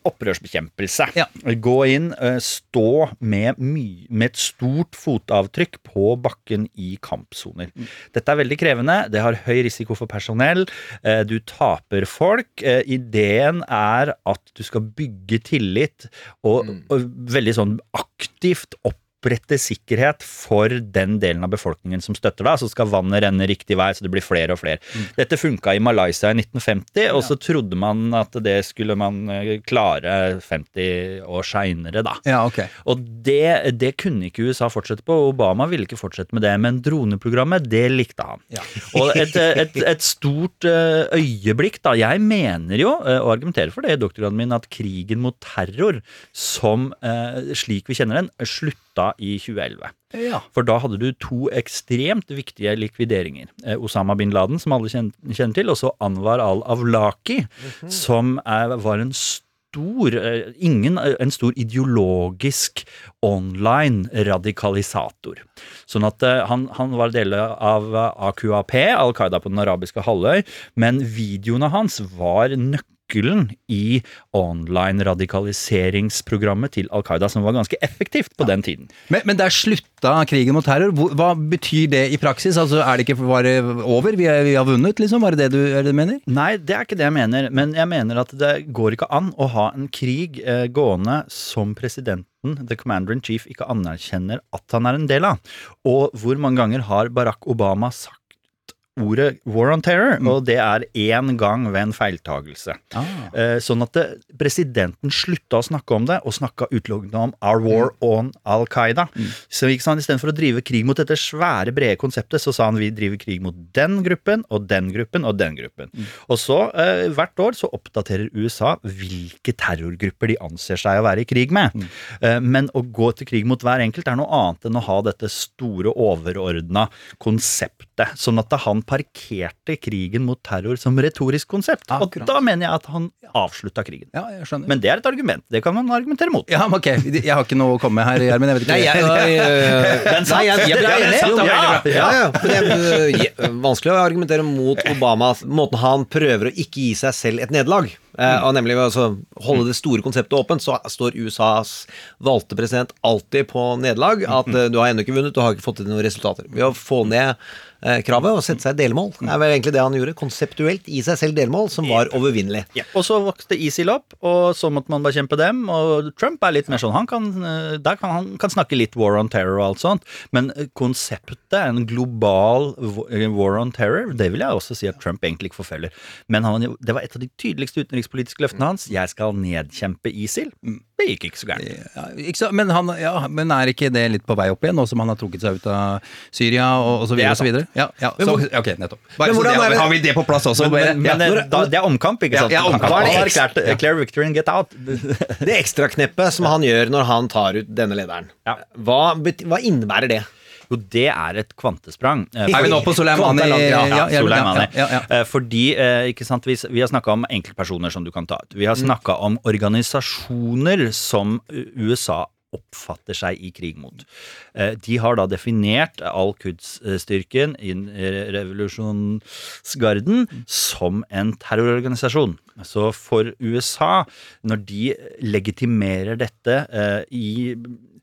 Eh, Ja. Gå inn, eh, stå med, med et stort fotavtrykk på bakken i kampsoner. Dette er veldig krevende. Det har høy risiko for personell. Eh, du taper folk. Eh, ideen er at du skal bygge tillit og, og veldig sånn aktivt opp opprette sikkerhet for den delen av befolkningen som støtter deg. Så skal vannet renne riktig vei, så det blir flere og flere. Dette funka i Malaysia i 1950, og så trodde man at det skulle man eh, klare 50 år seinere, da. Ja, okay. Og det, det kunne ikke USA fortsette på. Obama ville ikke fortsette med det, men droneprogrammet, det likte han. Og et, et, et stort eh, øyeblikk, da. Jeg mener jo, eh, og argumenterer for det i doktorgraden min, at krigen mot terror, som slik vi kjenner den, slutta i 2011. Ja. For da hadde du to ekstremt viktige likvideringer. Eh, Osama bin Laden, som alle kjenner til, og så Anwar al-Awlaki, som er, var en stor eh, ingen, eh, en stor ideologisk online radikalisator. Sånn at han, han var del av AQAP, Al Qaida på den arabiske halvøy, men videoene hans var nøkkelen i online-radikaliseringsprogrammet til Al Qaida, som var ganske effektivt på den tiden. Men, men der slutta krigen mot terror. Hva betyr det i praksis? Altså, Er det ikke bare over? Vi, er, vi har vunnet, liksom? Er det det du, er det du mener? Nei, det er ikke det jeg mener. Men jeg mener at det går ikke an å ha en krig eh, gående som presidenten, the commander in chief, ikke anerkjenner at han er en del av. Og hvor mange ganger har Barack Obama sagt ordet war on terror, og det er én gang ved en feiltagelse. Eh, Sånn at det, presidenten slutta å snakke om det, og snakka utelukkende om our war on Al Qaida. Så ikke sant, Istedenfor å drive krig mot dette svære, brede konseptet, så sa han vi driver krig mot den gruppen og den gruppen og den gruppen. Og så, eh, hvert år, så oppdaterer USA hvilke terrorgrupper de anser seg å være i krig med. Eh, men å gå til krig mot hver enkelt er noe annet enn å ha dette store, overordna konseptet. Sånn at han parkerte krigen mot terror som retorisk konsept. Og da mener jeg at han avslutta krigen. Ja, jeg skjønner. Men det er et argument. Det kan man argumentere mot. Ja, men ok. Jeg har ikke noe å komme med her, Gjermund. Jeg vet ikke. Nei, jeg, jeg, jeg, Den satt. nei, jeg, jeg, jeg, er jeg, enige? ja, Ja, det er øh, vanskelig å argumentere mot Obama. Måten han prøver å ikke gi seg selv et nederlag. Eh, og nemlig ved å altså, holde det store konseptet åpent, så står USAs valgte president alltid på nederlag. At du har ennå ikke vunnet, du har ikke fått til noen resultater. Ved å få ned kravet og sette seg delmål. Det er vel egentlig det han gjorde. Konseptuelt i seg selv delmål, som var overvinnelig. Og så vokste ISIL opp, og så måtte man bekjempe dem. Og Trump er litt mer sånn Han kan, eh, der kan, han kan snakke litt war on terror og alt sånt, men eh, konseptet, en global eh, war on terror, det vil jeg også si at Trump egentlig ikke forfølger. Men han, det var et av de tydeligste utenrikspolitiske løftene hans. Jeg skal nedkjempe ISIL. Det gikk ikke så gærent. Ja, ikke så, men, han, ja, men er ikke det litt på vei opp igjen, nå som han har trukket seg ut av Syria og, og så videre? er Og så videre? Ja, ja, så, ok, nettopp. Bare, Men så det, er Har vi det på plass også? Men, men, ja. men det, da, det er omkamp, ikke sant? ja, omkamp. Har erklært ja. declare victory and get out. Det ekstrakneppet som han gjør når han tar ut denne lederen, hva, hva innebærer det? Jo, det er et kvantesprang. Eh, Er vi nå på Soleimani? Ja, Ja, ja, Soleimani. ja, ja, Eh, Fordi, eh, ikke sant, vi, vi har snakka om enkeltpersoner som du kan ta ut. Vi har Mm. snakka om organisasjoner som USA oppfatter seg i krig mot. De har da definert Al-Quds-styrken i revolusjonsgarden som en terrororganisasjon. Så for USA, når de legitimerer dette i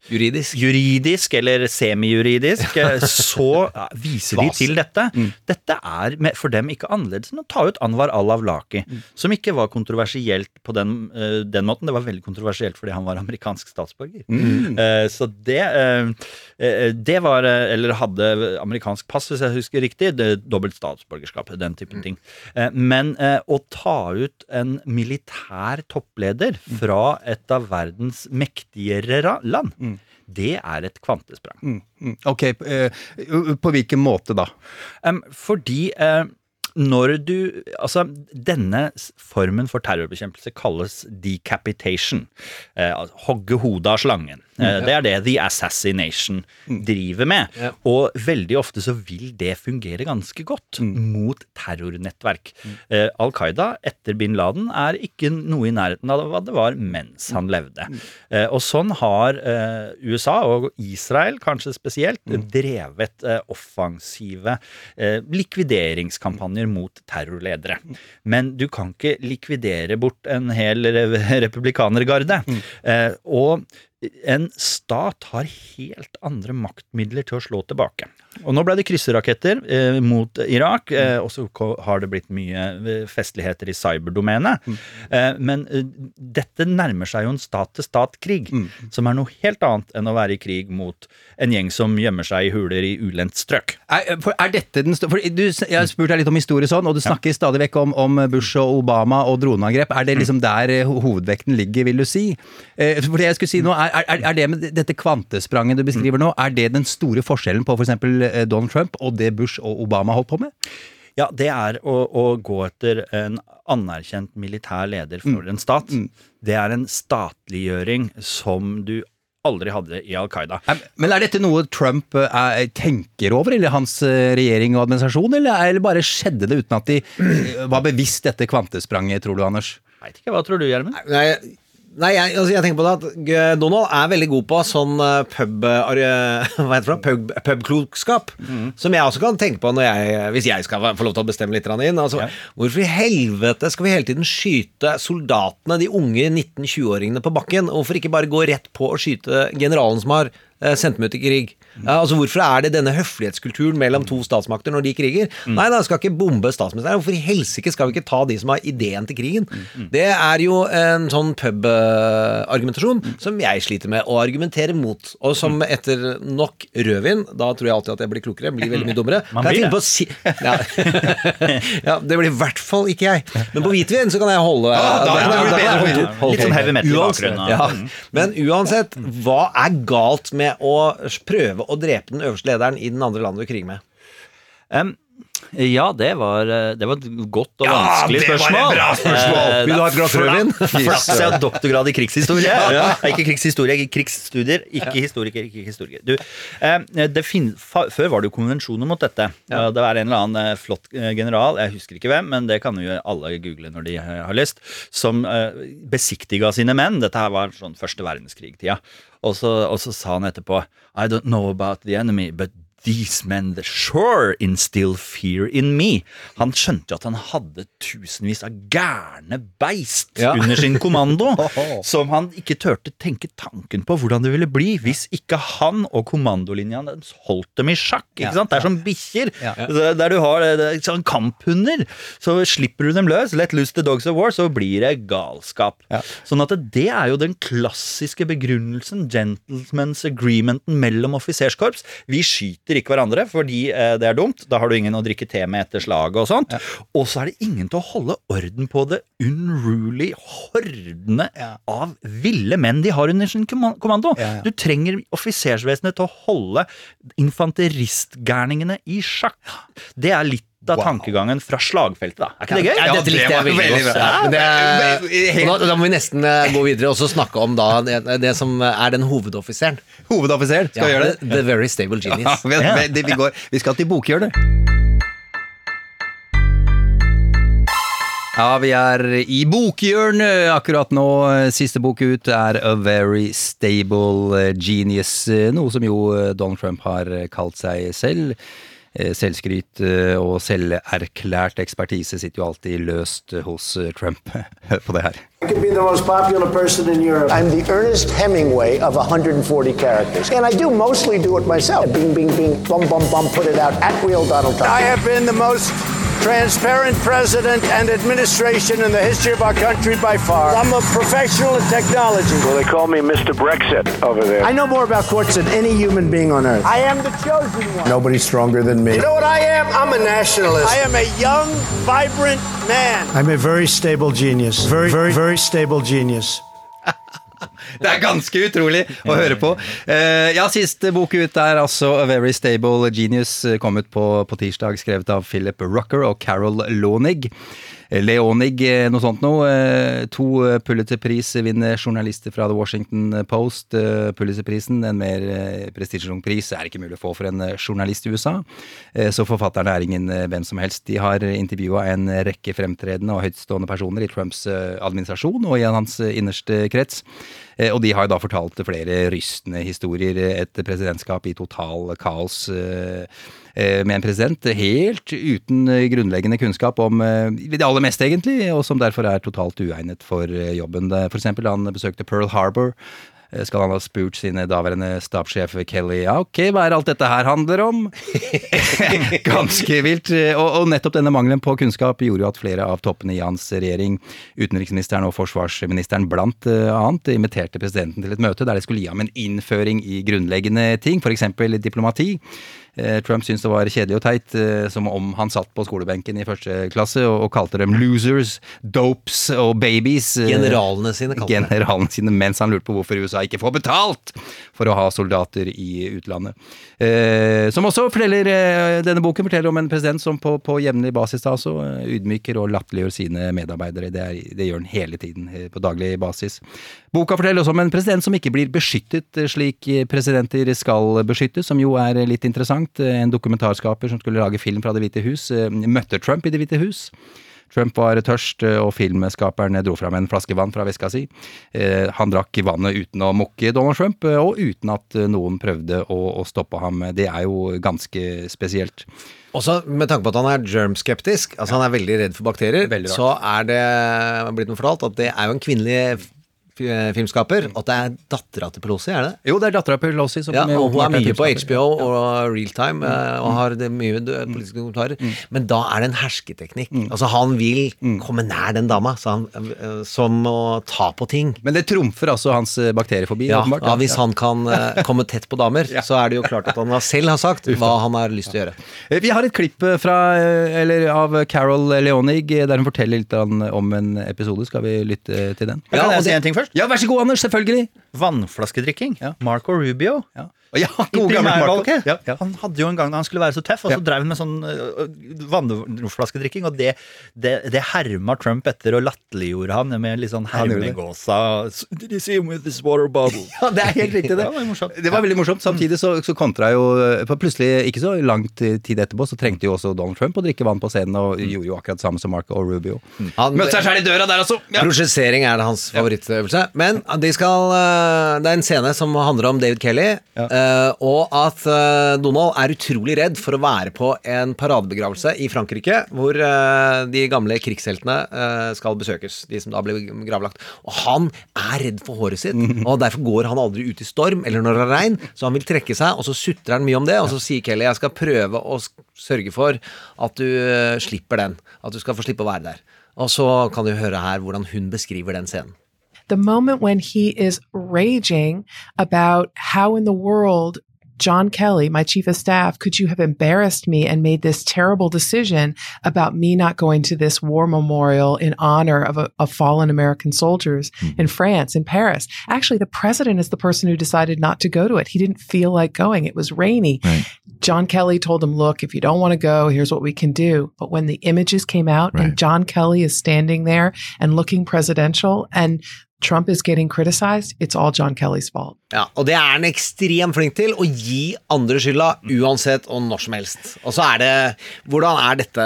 Juridisk. Juridisk eller semijuridisk, så viser de til dette. Dette er for dem ikke annerledes enn å ta ut Anwar al-Awlaki, som ikke var kontroversielt på den, eh, den måten. Det var veldig kontroversielt fordi han var amerikansk statsborger. Mm. Eh, Så det, eh, det var Eller hadde amerikansk pass, hvis jeg husker riktig. Det, dobbelt statsborgerskap, den typen ting. Eh, Men å ta ut en militær toppleder fra et av verdens mektigere ra- land, det er et kvantesprang. Mm, mm. Ok, eh, på hvilken måte da? Fordi eh, når du Altså, denne formen for terrorbekjempelse kalles decapitation. Eh, altså, hogge hodet av slangen. Eh, Mm. det er det The Assassination driver med. Og veldig ofte så vil det fungere ganske godt mot terrornettverk. Eh, Al Qaida etter bin Laden er ikke noe i nærheten av hva det var mens han levde. Eh, og sånn har USA, og Israel kanskje spesielt, drevet offensive likvideringskampanjer mot terrorledere. Men du kan ikke likvidere bort en hel republikanergarde. Og en stat har helt andre maktmidler til å slå tilbake. Og nå ble det krysseraketter eh, mot Irak, eh, og så har det blitt mye eh, festligheter i cyberdomenet. Eh, men eh, dette nærmer seg jo en stat-til-stat-krig, som er noe helt annet enn å være i krig mot en gjeng som gjemmer seg i huler i ulendt strøk. Er, er dette den for du, Jeg har spurt deg litt om historie sånn, og du snakker stadig vekk om, om Bush og Obama og droneangrep. Er det liksom der eh, hovedvekten ligger, vil du si? Eh, For det jeg skulle si nå, er, er, er det med dette kvantespranget du beskriver nå, er det den store forskjellen på f.eks. For Donald Trump og det Bush og Obama holdt på med? Ja, det er å, å gå etter en anerkjent militær leder for en stat. Det er en statliggjøring som du aldri hadde i Al Qaida. Men er dette noe Trump eh, er, tenker over, eller hans eh, regjering og administrasjon, eller, eller bare skjedde det uten at de eh, var bevisst dette kvantespranget, tror du, Anders? Veit ikke, hva tror du, Gjermund? Nei, nei jeg, altså jeg tenker på det at Donald er veldig god på sånn eh, pub... eh, Hva heter det? Pub, pubklokskap. Som jeg også kan tenke på når jeg, hvis jeg skal få lov til å bestemme litt inn. Altså, Hvorfor i helvete skal vi hele tiden skyte soldatene, de unge 19-20-åringene på bakken? Hvorfor ikke bare gå rett på å skyte generalen som har eh, sendt meg ut i krig? Ja, altså Hvorfor er det denne høflighetskulturen mellom to statsmakter når de kriger? Nei, da skal ikke bombe statsministeren. Hvorfor i helsike skal vi ikke ta de som har ideen til krigen? Det er jo en sånn pub-argumentasjon som jeg sliter med å argumentere mot. Og som etter nok rødvin, da tror jeg alltid at jeg blir klokere, blir veldig mye dummere. Man Kan jeg finne på å si ja. ja, det blir i hvert fall ikke jeg. Men på hvitvin så kan jeg holde Ja, da- da da holde- holde- Litt sånn heavy metal i bakgrunnen, Ja. mm. Men uansett, hva er galt med å prøve å drepe den øverste lederen i den andre landet du kriger med? Um, ja, det var, eh, det var et godt og Ja, vanskelig det var et bra spørsmål! Eh, Vil du ha et glass rødvin? flaks- jeg har doktorgrad i krigshistorie. Ja. Ikke krigshistorie, ikke krigsstudier. Ikke historiker, ikke historiker. Du, eh, det fin før var det jo konvensjoner mot dette. Ja. Det var en eller annen eh, flott eh, general, jeg husker ikke hvem, men det kan jo alle google når de eh, har lyst, som eh, besiktiga sine menn. Dette her var sånn første verdenskrig-tida. Og så, sa han etterpå I don't know about the enemy, but These men the sure instill fear in me. Han skjønte jo at han hadde tusenvis av gærne beist Ja. under sin kommando, som han ikke turte tenke tanken på hvordan det ville bli hvis ikke han og kommandolinja deres holdt dem i sjakk. ikke sant? Det er som bikkjer. Der du har sånn kamphunder. Så slipper du dem løs, let loose the dogs of war, så blir det galskap. Sånn at det er jo den klassiske begrunnelsen, gentlemen's agreementen mellom offiserskorps. Vi skyter ikke hverandre fordi eh, det er dumt. Da har du ingen å drikke te med etter slaget og sånt. Og så er det ingen til å holde orden på det unruly hordene av ville menn de har under sin komma- kommando. Du trenger offisersvesenet til å holde infanteristgærningene i sjakk. Det er litt av tankegangen fra slagfeltet, da. Er ikke det gøy? Ja, dette likte jeg veldig godt. Ja, det da, da må vi nesten eh, gå videre og så snakke om da det, det som er den hovedoffiseren. Hovedoffiseren, skal vi gjøre det? The, the Very Stable Ja, Genius. vi, vi, vi, går, vi skal til bokhjørnet. Ja, vi er i bokhjørnet akkurat nå. Siste bok ut er A Very Stable Genius, noe som jo Donald Trump har kalt seg selv. Eh, Selvskryt eh, og selverklært ekspertise sitter jo alltid løst hos eh, Trump. På det her. I could be the most popular person in Europe. I'm the Ernest Hemingway of 140 characters. And I do mostly do it myself. Bing, bing, bing, bum, bum, bum, put it out at real Donald Trump. I have been the most transparent president and administration in the history of our country by far. I'm a professional in technology. Well, they call me Mr. Brexit over there. I know more about courts than any human being on earth. I am the chosen one. Nobody's stronger than me. You know what I am? I'm a nationalist. I am a young, vibrant man. I'm a very stable genius. Very, very, very stable genius. Det er ganske utrolig å høre på. Eh, ja, siste bok ut er altså A Very Stable Genius, eh, kom ut på, på tirsdag, skrevet av Philip Rucker og Carol Lonig. Leonig, eh, noe sånt noe. Eh, To eh, Pulitzer-pris vinner journalister fra The Washington Post. Pulitzer-prisen, en mer prestisjetung pris, er ikke mulig å få for en journalist i USA. Så forfatterne er ingen hvem som helst. De har intervjua en rekke fremtredende og høytstående personer i Trumps administrasjon og i hans innerste krets. Og de har da fortalt flere rystende historier. Et presidentskap i total kaos med en president helt uten eh, grunnleggende kunnskap om eh, det aller meste, egentlig, og som derfor er totalt uegnet for eh, jobben. For eksempel han besøkte Pearl Harbor. eh, Skal han ha spurt sine daværende stabssjef Kelly ja, ok, hva er alt dette her handler om? Ganske vilt. Og, og nettopp denne mangelen på kunnskap gjorde jo at flere av toppene i hans regjering, utenriksministeren og forsvarsministeren blant eh, annet, inviterte presidenten til et møte der de skulle gi ham en innføring i grunnleggende ting, f.eks. diplomati. Eh, Trump syntes det var kjedelig og teit, eh, som om han satt på skolebenken i første klasse og, og kalte dem losers, dopes og babies. eh, Generalene sine kalte det. Sine, mens han lurte på hvorfor USA ikke får betalt for å ha soldater i utlandet. Som også forteller, Denne boken forteller om en president som på, på jevnlig basis da altså ydmyker og latterliggjør sine medarbeidere. Det, er, det gjør han hele tiden, på daglig basis. Boka forteller også om en president som ikke blir beskyttet slik presidenter skal beskyttes, som jo er litt interessant. Eh, En dokumentarskaper som skulle lage film fra Det hvite hus, eh, møtte Trump i Det hvite hus. Trump var tørst, eh, og filmskaperen dro fram en flaske vann fra veska si. Han drakk vannet uten å mukke Donald Trump, og uten at noen prøvde å, å stoppe ham. Det er jo ganske spesielt. Også med tanke på at han er germskeptisk, altså han er veldig redd for bakterier, så er det blitt meg fortalt at det er jo en kvinnelig filmskaper, og at det er dattera til Pelosi, er det? Jo, det er dattera Pelosi som Ja, og hun er mye på. HBO og Realtime mm. og har det mye politiske kommentarer. Men da er det en hersketeknikk. Altså Han vil komme nær den dama, så han, eh, som å ta på ting. Men det trumfer altså hans eh, bakteriefobi, Ja, åpenbart. ja, Hvis han kan eh, komme tett på damer, så er det jo klart at han selv har sagt hva han har lyst til å gjøre. Eh, Vi har et klipp eh, fra, eh, eller av Carol Leonig eh, der hun forteller litt om en episode. Skal vi lytte til den? Ja, og det er en ting først? Ja, vær så god, Anders. Selvfølgelig. Vannflaskedrikking. Marco Rubio. Ja, I god gammel Mark. Okay. Ja, ja. Han hadde jo en gang da han skulle være så tøff, og så drev han med sånn øh, vannflaskedrikking, og det, det, det herma Trump etter og latterliggjorde han med litt sånn hermegåsa Did you see him with this water bottle? Ja, det er helt riktig, det. Ja, det var morsomt. Det var veldig morsomt. Samtidig så, så kontra jo For plutselig, ikke så lang tid etterpå, så trengte jo også Donald Trump å drikke vann på scenen, og gjorde jo akkurat samme som Marco og Rubio. Han- Møtte seg sjæl i døra der, altså! Ja. Prosjessering er hans favorittøvelse. Men de skal, eh, det er en scene som handler om David Kelly, eh, og at uh, Donald er utrolig redd for å være på en paradebegravelse i Frankrike, hvor uh, de gamle krigsheltene skal besøkes, de som da ble gravlagt. Og han er redd for håret sitt, og derfor går han aldri ut i storm eller når det er regn, så han vil trekke seg, og så sutrer han mye om det, og så sier Kelly jeg skal prøve å sørge for at du slipper den, at du skal få slippe å være der. Og så kan du høre her hvordan hun beskriver den scenen. The moment when he is raging about how in the world John Kelly, my chief of staff, could you have embarrassed me and made this terrible decision about me not going to this war memorial in honor of, a, of fallen American soldiers hmm. in France, in Paris? Actually, the president is the person who decided not to go to it. He didn't feel like going. It was rainy. John Kelly told him, look, if you don't want to go, here's what we can do. But when the images came out and John Kelly is standing there and looking presidential and Trump is getting criticized, it's all John Kelly's fault. Ja, og det er han ekstremt flink til, å gi andre skylda uansett og når som helst. Og så er det Hvordan er dette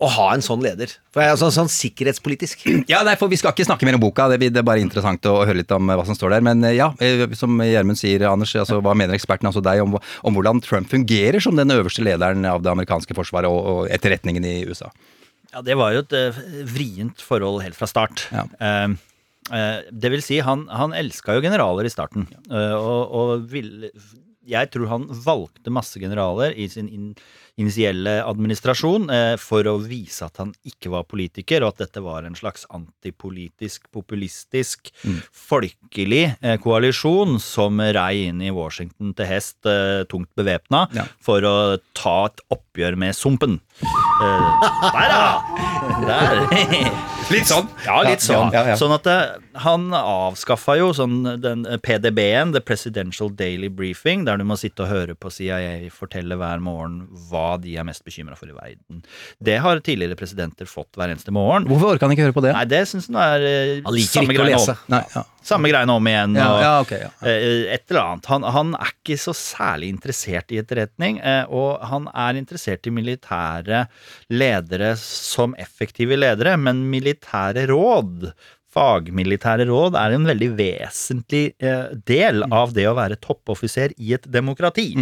å ha en sånn leder? For jeg er sånn, sånn sikkerhetspolitisk. Ja, nei, for Vi skal ikke snakke mer om boka, det, er bare interessant å høre litt om eh, hva som står der. Men eh, ja, eh, som Gjermund sier, Anders, altså, hva mener eksperten, altså deg, om, om hvordan Trump fungerer som den øverste lederen av det amerikanske forsvaret og, og etterretningen i USA? Ja, det var jo et vrient forhold helt fra start. Ja. eh, det vil si, han, han elska jo generaler i starten, eh, og, og ville Jeg tror han valgte masse generaler i sin in, initielle administrasjon eh, for å vise at han ikke var politiker, og at dette var en slags antipolitisk, populistisk, folkelig eh, koalisjon som rei inn i Washington til hest, eh, tungt bevæpna, for å ta et oppgjør med sumpen. Eh, der, ja! Der. Litt sånn. Ja, litt sånn. Sånn at eh, han avskaffa jo sånn den eh, PDB-en, The Presidential Daily Briefing, der du må sitte og høre på CIA fortelle hver morgen hva de er mest bekymra for i verden. Det har tidligere presidenter fått hver eneste morgen. Hvorfor orker han ikke høre på det? Nei, det syns han er eh, Han liker ikke å lese. Nei, ja. Samme greiene om igjen. Ja, og, ja, okay, ja. eh, Et eller annet. Han, han er ikke så særlig interessert i etterretning, og han er interessert i militære ledere som effektive ledere, men militære råd Fagmilitære råd er en veldig vesentlig eh, del av det å være toppoffiser i et demokrati.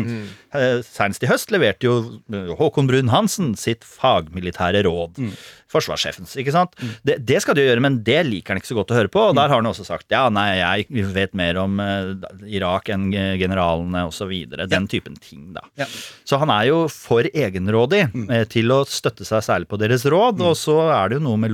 Eh, Senest i høst leverte jo eh, Håkon Brun-Hansen sitt fagmilitære råd. Forsvarssjefens, ikke sant? Det, det skal du gjøre, men det liker han ikke så godt å høre på. Og der har han også sagt ja, nei, jeg vet mer om eh, Irak enn generalene osv. Den typen ting, da. Så han er jo for egenrådig eh, til å støtte seg særlig på deres råd, og så er det jo noe med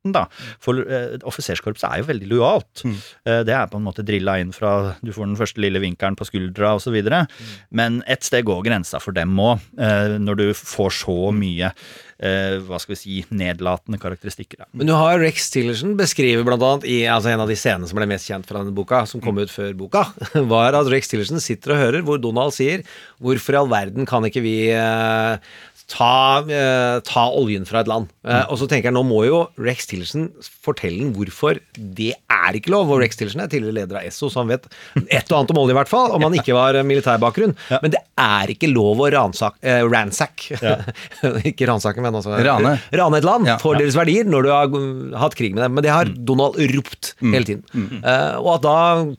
lojaliteten, da. For eh, offiserskorpset er jo veldig lojalt. Eh, det er på en måte drilla inn fra du får den første lille vinkelen på skuldra osv. videre Men et sted går grensa for dem òg, eh, når du får så mye eh, hva skal vi si, nedlatende karakteristikker. Da. Men du har Rex Tillerson beskriver blant annet i altså en av de scenene som ble mest kjent fra denne boka, som kom ut før boka, var at Rex Tillerson sitter og hører hvor Donald sier hvorfor i all verden kan ikke vi eh, ta, eh, ta oljen fra et land? Eh, og så tenker jeg nå må jo Rex Tillerson fortelle hvorfor det er ikke lov. Og Rex Tillerson er tidligere leder av Esso, så han vet et og annet om olje i hvert fall, om han ikke var militærbakgrunn. Ja. Men det er ikke lov å ransak, eh, ransack Ikke ransake, men altså Rane. rane et land Ja, for ja. deres verdier når du har hatt krig med dem. Men det har Donald ropt hele tiden. Eh, og at da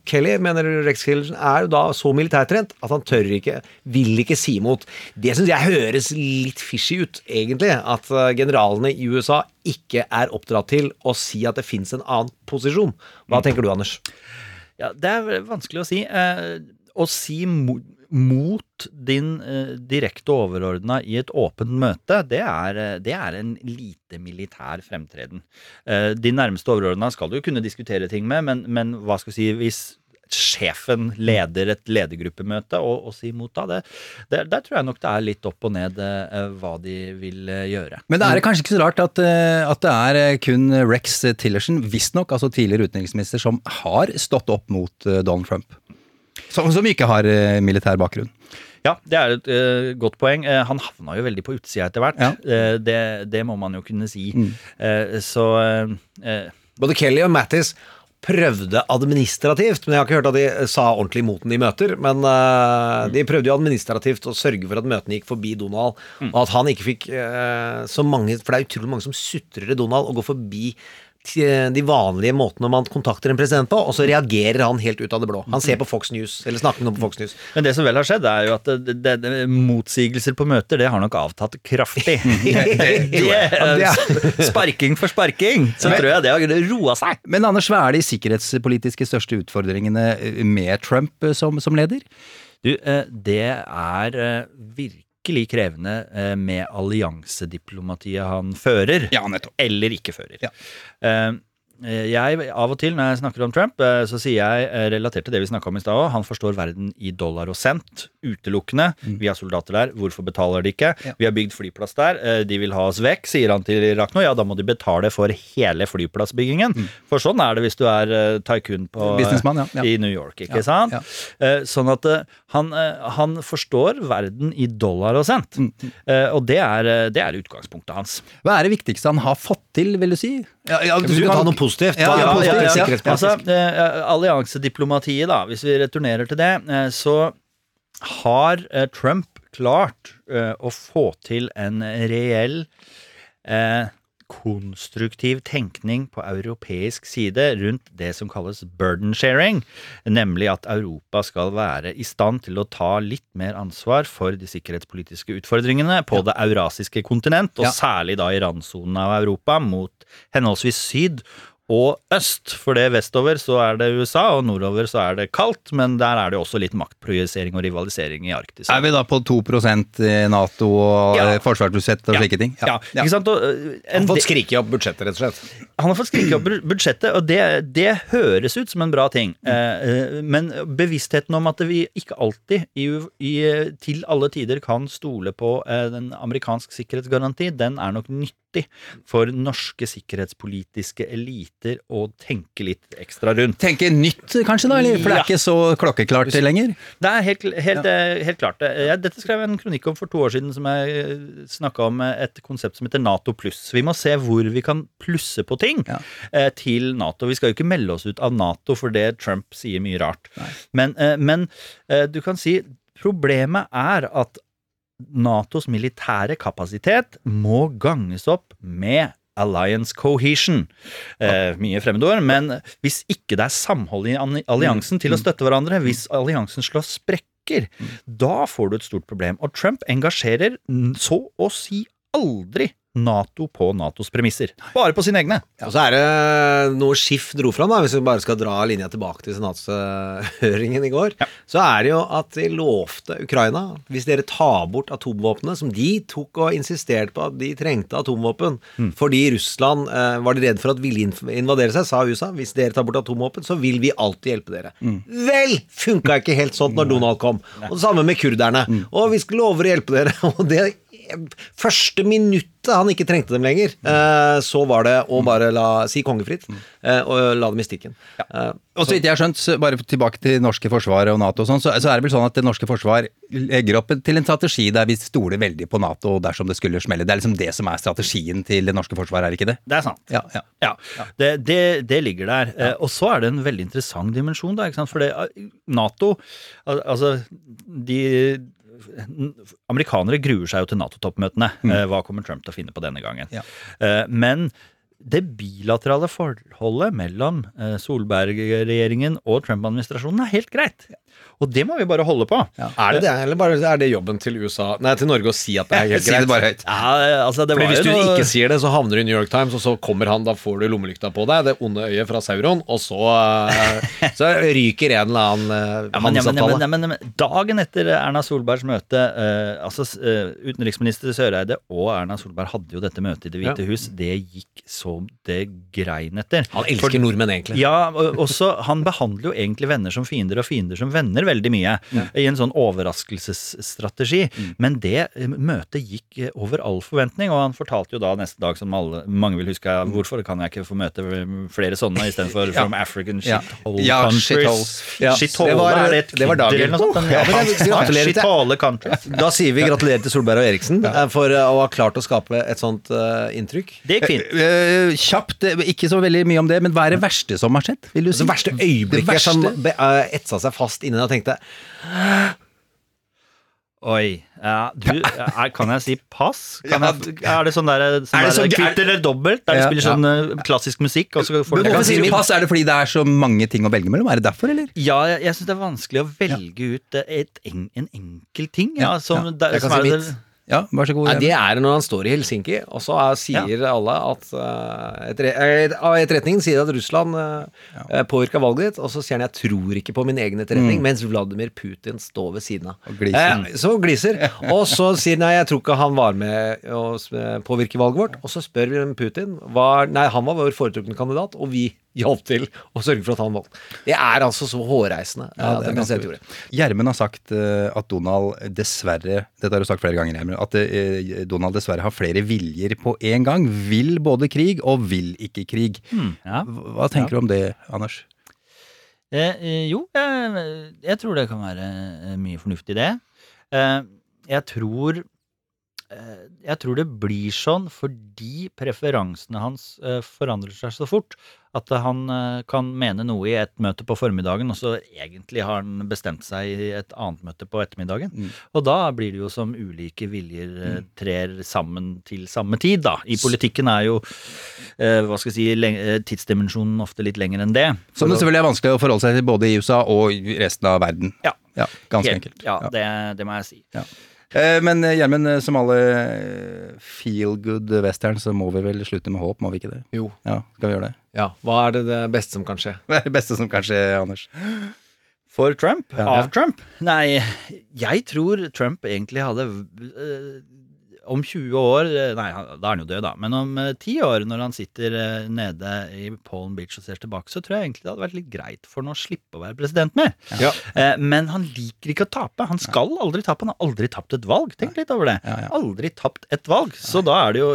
Kelly, mener Rex Tillerson, er jo da så militærtrent at han tør ikke, vil ikke si imot. Det syns jeg høres litt fishy ut, egentlig. At uh, generalene i USA ikke er oppdratt til å si at det fins en annen posisjon. Hva tenker du, Anders? Ja, det er vanskelig å si. Eh, å si mo mot din eh, direkte overordna i et åpent møte, det er, eh, det er en lite militær fremtreden. Eh, din nærmeste overordna skal du kunne diskutere ting med, men, men hva skal vi si hvis sjefen leder et ledergruppemøte og, og si imot da, det, det, der tror jeg nok det er litt opp og ned eh, hva de vil eh, gjøre. Men det er kanskje ikke så rart at, eh, at det er kun Rex Tillerson, visstnok altså tidligere utenriksminister, som har stått opp mot Donald Trump. Som, som ikke har militær bakgrunn. Ja, det er et uh, godt poeng. Uh, han havna jo veldig på utsida etter hvert. Eh, det, det må man jo kunne si. Eh, så Både Kelly og Mattis prøvde administrativt, men jeg har ikke hørt at de sa ordentlig imot den i møter. Men eh, de prøvde jo administrativt å sørge for at møtene gikk forbi Donald, og at han ikke fikk uh, så mange For det er utrolig mange som sutrer i Donald og går forbi de vanlige måtene man kontakter en president på, og så reagerer han helt ut av det blå. Han ser på Fox News, eller snakker med noen på Fox News. Men det som vel har skjedd, er jo at det, det, det, motsigelser på møter, det har nok avtatt kraftig. sparking for sparking, så tror jeg det har roa seg. Men Anders, hva er de sikkerhetspolitiske største utfordringene eh, med Trump eh, som, som leder? Du, eh, det er eh, virkelig krevende eh, med alliansediplomatiet han fører, eller ikke fører. Ja. Eh, Jeg, Av og til når jeg snakker om Trump, eh, så sier jeg eh, relatert til det vi snakka om i stad òg, han forstår verden i dollar og cent utelukkende. Vi har soldater der, hvorfor betaler de ikke? Vi har bygd flyplass der, eh, de vil ha oss vekk, sier han til Irak nå. Ja, da må de betale for hele flyplassbyggingen. For sånn er det hvis du er eh, tycoon på, ja. Ja. i New York, ikke Ja, sant? ja. Eh, Sånn at eh, han, eh, han forstår verden i dollar og cent. Mm. Og det er, eh, det er utgangspunktet hans. Hva er det viktigste han har fått til, vil du si? Ja, Du skal ta noe positivt. Ja, ja, ja, ja. Altså, eh, alliansediplomatiet, da, hvis vi returnerer til det, eh, så har eh, Trump klart eh, å få til en reell eh, konstruktiv tenkning på europeisk side rundt det som kalles burden sharing, nemlig at Europa skal være i stand til å ta litt mer ansvar for de sikkerhetspolitiske utfordringene på det eurasiske kontinent, og Ja. særlig da i randsonen av Europa mot henholdsvis syd og øst. For det vestover så er det USA, og nordover så er det kaldt, men der er det også litt maktprojisering og rivalisering i Arktis. Er vi da på 2 i Nato og Ja. ja. forsvarsbudsjett og Ja. slike ting? Ja, ikke sant? Og, en, Han har fått skrike opp budsjettet, rett og slett. han har fått skrike opp budsjettet, og det, det høres ut som en bra ting. Eh, eh, men bevisstheten om at vi ikke alltid, i, i, til alle tider, kan stole på eh, en amerikansk sikkerhetsgaranti, den er nok nyttig for norske sikkerhetspolitiske eliter å tenke litt ekstra rundt. Tenke nytt, kanskje, da? Eller? For det er Ja. ikke så klokkeklart lenger? Det er helt, helt, ja. helt klart. det. Jeg, dette skrev jeg en kronikk om for to år siden, som jeg snakka om eh, et konsept som heter Nato pluss. Vi må se hvor vi kan plusse på ting ja. til Nato. Vi skal jo ikke melde oss ut av Nato for det Trump sier mye rart. Men, eh, men eh, du kan si problemet er at Natos militære kapasitet må ganges opp med Alliance cohesion. Eh, mye fremmedord, men hvis ikke det er samhold i alliansen til å støtte hverandre, hvis alliansen slår sprekker, da får du et stort problem. Og Trump engasjerer så å si aldri Nato på Natos premisser. Bare på sine egne. Og så er det noe Schiff dro fram, da, hvis vi bare skal dra linja tilbake til senatshøringen i går. Så er det jo at de lovte Ukraina hvis dere tar bort atomvåpnene, som de tok og insisterte på at de trengte atomvåpen fordi Russland eh, var de redd for at ville invadere seg, sa USA. Hvis dere tar bort atomvåpen, så vil vi alltid hjelpe dere. Vel! Funka ikke helt sånn når Donald kom. Og det samme med kurderne. Og vi lover å hjelpe dere. Og det første minuttet han ikke trengte dem lenger, eh, så var det å bare la si kongefritt eh, og la dem i stikken. Eh, Og så vidt jeg har skjønt, bare tilbake til det norske forsvaret og Nato og sånn, så, så er det vel sånn at det norske forsvar legger opp til en strategi der vi stoler veldig på Nato dersom det skulle smelle. Det er liksom det som er strategien til det norske forsvaret, er ikke det? Det er sant. Ja, ja. Ja, det, det, det ligger der. Eh, og så er det en veldig interessant dimensjon, da. Ikke sant? For det, Nato al- Altså, de Amerikanere gruer seg jo til Nato-toppmøtene. Mm. hva kommer Trump til å finne på denne gangen? Ja. men det bilaterale forholdet mellom eh, Solberg-regjeringen og Trump-administrasjonen er helt greit. Og det må vi bare holde på. Er det det, eller bare er det jobben til USA Nei, til Norge å si at det er helt Si det greit? bare høyt. Ja, altså, det Fordi var Hvis du noe- ikke sier det, så havner du i New York Times, og så kommer han, da får du lommelykta på deg, det onde øyet fra Sauron, og så, eh, så ryker en eller annen uh, Ja, men, ja, men, ja, handelsavtale. men, ja, men, dagen etter Erna Solbergs møte uh, altså uh, Utenriksminister Søreide og Erna Solberg hadde jo dette møtet i Det hvite Ja. hus. Det gikk så det grein etter. Han elsker nordmenn, egentlig. Ja, og også Han behandler jo egentlig venner som fiender og fiender som venner veldig mye. I en sånn overraskelsesstrategi. Men det eh, møtet gikk eh, over all forventning, og han fortalte jo da neste dag, som alle, mange vil huske, hvorfor kan jeg ikke få møte flere sånne istedenfor Ja. From African Ja. Shithole Ja, Countries. Ja, Shithole, det var- er det et det var dagen. eller noe sånt? Ja. Da sier vi gratulerer til Solberg og Eriksen eh, for eh, å ha klart å skape et sånt uh, inntrykk. Det gikk fint. Uh, kjapt, eh, ikke så veldig mye om det, men hva er det verste som har skjedd? Vil du si? Det verste øyeblikket Det verste- som eh, etsa seg fast inni deg tenkte Oi. Ja, du, kan jeg si pass? Kan jeg, er det sånn der, sånn Er der sånn- kvitt eller dobbelt? Der de spiller sånn ja. klassisk musikk, og så får Men hvorfor sier du pass? Er det fordi det er så mange ting å velge mellom? Er det derfor, eller? Ja, jeg, jeg syns det er vanskelig å velge ut eh, et, en, en enkel ting. Ja, som, der- Jeg kan som si mitt. Ja, vær så god. Nei, det er når han står i Helsinki, og så er, sier alle at uh, Etterretningen sier at Russland uh, påvirka valget ditt, og så sier han 'jeg tror ikke på min egen etterretning', Mm. mens Vladimir Putin står ved siden av. gliser. Eh, så gliser. Og så sier nei, jeg tror ikke han var med å påvirke valget vårt. Og så spør Putin var, Nei, han var vår foretrukne kandidat, og vi hjalp til å sørge for at han vant. Det er altså så hårreisende. Ja, eh, det er. Gjermund har sagt eh, at Donald dessverre Dette har du sagt flere ganger, Gjermund. At eh, Donald dessverre har flere viljer på en gang. Vil både krig og vil ikke krig. Hmm, ja. Hva tenker du om det, Anders? Eh, jo, jeg, jeg tror det kan være mye fornuftig i det. Eh, jeg tror eh, Jeg tror det blir sånn fordi preferansene hans forandrer seg så fort. At han eh, kan mene noe i et møte på formiddagen, og så egentlig har han bestemt seg i et annet møte på ettermiddagen. Og da blir det jo som ulike viljer mm. trer sammen til samme tid, da. I politikken er jo eh, hva skal jeg si, eh, tidsdimensjonen ofte litt lenger enn det. Som det selvfølgelig er vanskelig å forholde seg til både i USA og i resten av verden. Ja. ganske Helt- enkelt. Ja, Det, det må jeg si. Ja. Eh, Men eh, Gjermund, eh, som alle feel good western, så må vi vel slutte med håp, må vi ikke det? Jo. Ja, skal vi gjøre det? Ja, Hva er det, det beste som kan skje? Hva er det beste som kan skje, Anders? For Trump? Ja. Av Trump? Nei, jeg tror Trump egentlig hadde Om 20 år øh, Nei, da er han jo død, da. Men om øh, 10 år, når han sitter øh, nede i Palm Beach og ser tilbake, så tror jeg egentlig det hadde vært litt greit for han å slippe å være president mer. Ja. Eh, men han liker ikke å tape. Han skal aldri tape. Han har aldri tapt et valg. Tenk litt over det. Aldri tapt et valg. Så da er det jo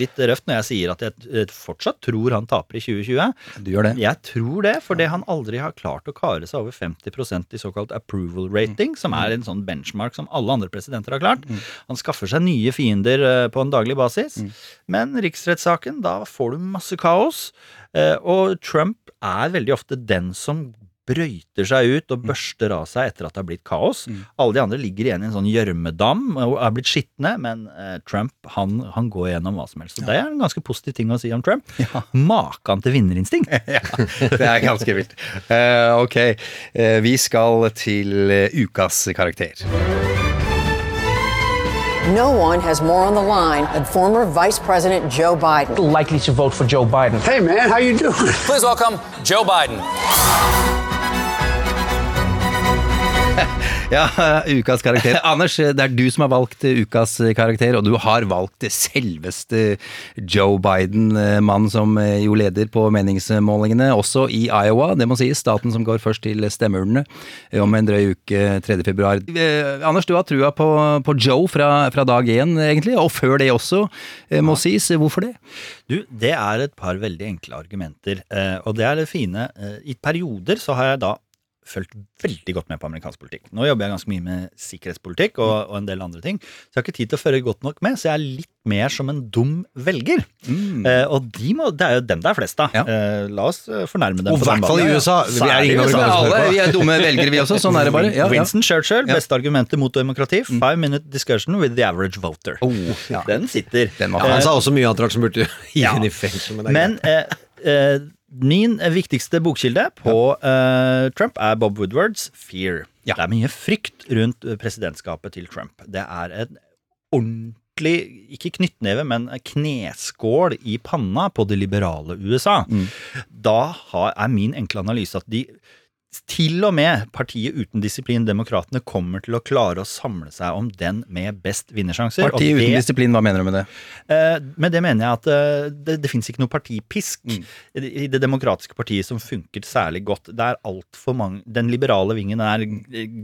litt røft når jeg sier at jeg eh, fortsatt tror han taper i 2020. Du gjør det? Jeg tror det, fordi han aldri har klart å kare seg over 50% i såkalt approval rating, som er en sånn benchmark som alle andre presidenter har klart. Han skaffer seg nye fiender eh, på en daglig basis. Men riksrettssaken, da får du masse kaos. Eh, Og Trump er veldig ofte den som brøyter seg ut og børster av seg etter at det har blitt kaos. Alle de andre ligger igjen i en sånn gjørmedam og er blitt skitne, men eh, Trump han, han går gjennom hva som helst. Så det er en ganske positiv ting å si om Trump. Makan til vinnerinstinkt! Det er ganske vilt. Uh, ok, uh, vi skal til ukas karakter. No one has more on the line than former Vice President Joe Biden. Likely to vote for Joe Biden. Hey man, how you doing? Please welcome Joe Biden. Ja, ukas karakter. Anders, det er du som har valgt ukas karakter, og du har valgt selveste Joe Biden, mannen som eh, jo leder på meningsmålingene, også i Iowa, det må sies, staten som går først til stemmeurnene eh, om en drøy uke 3. februar. Eh, Anders, du har trua på, på Joe fra, fra dag én, egentlig, og før det også, må sies. Hvorfor det? Du, det er et par veldig enkle argumenter, eh, og det er det fine. I perioder så har jeg da fulgt veldig godt med på amerikansk politikk. Nå jobber jeg ganske mye med sikkerhetspolitikk og, og en del andre ting, så jeg har ikke tid til å følge godt nok med, så jeg er litt mer som en dum velger. Eh, og de må, det er jo dem det er flest av. Eh, la oss eh, fornærme dem. Og i hvert fall i. USA. Vi er ingen USA. Alle, vi er dumme velgere, vi også. Sånn er det bare. Ja, ja. Winston Churchill, Ja. beste argumentet mot demokrati. Five minute discussion with the average voter. Den sitter. Ja, han sa også mye annet rart som burde gi henne i fengsel. Men, det er Men eh, eh, min eh, viktigste bokkilde på uh, Trump er Bob Woodwards Fear. Det er mye frykt rundt eh, presidentskapet til Trump. Det er en ordentlig, ikke knyttneve, men kneskål i panna på det liberale USA. Da har, er min enkle analyse at de til og med partiet uten disiplin, Demokratene, kommer til å klare å samle seg om den med best vinnersjanser. Partiet uten disiplin, hva mener du med det? Uh, med det mener jeg at uh, det, det fins ikke noe partipisk Mm. i det demokratiske partiet som funker særlig godt. Det er alt for mange Den liberale vingen er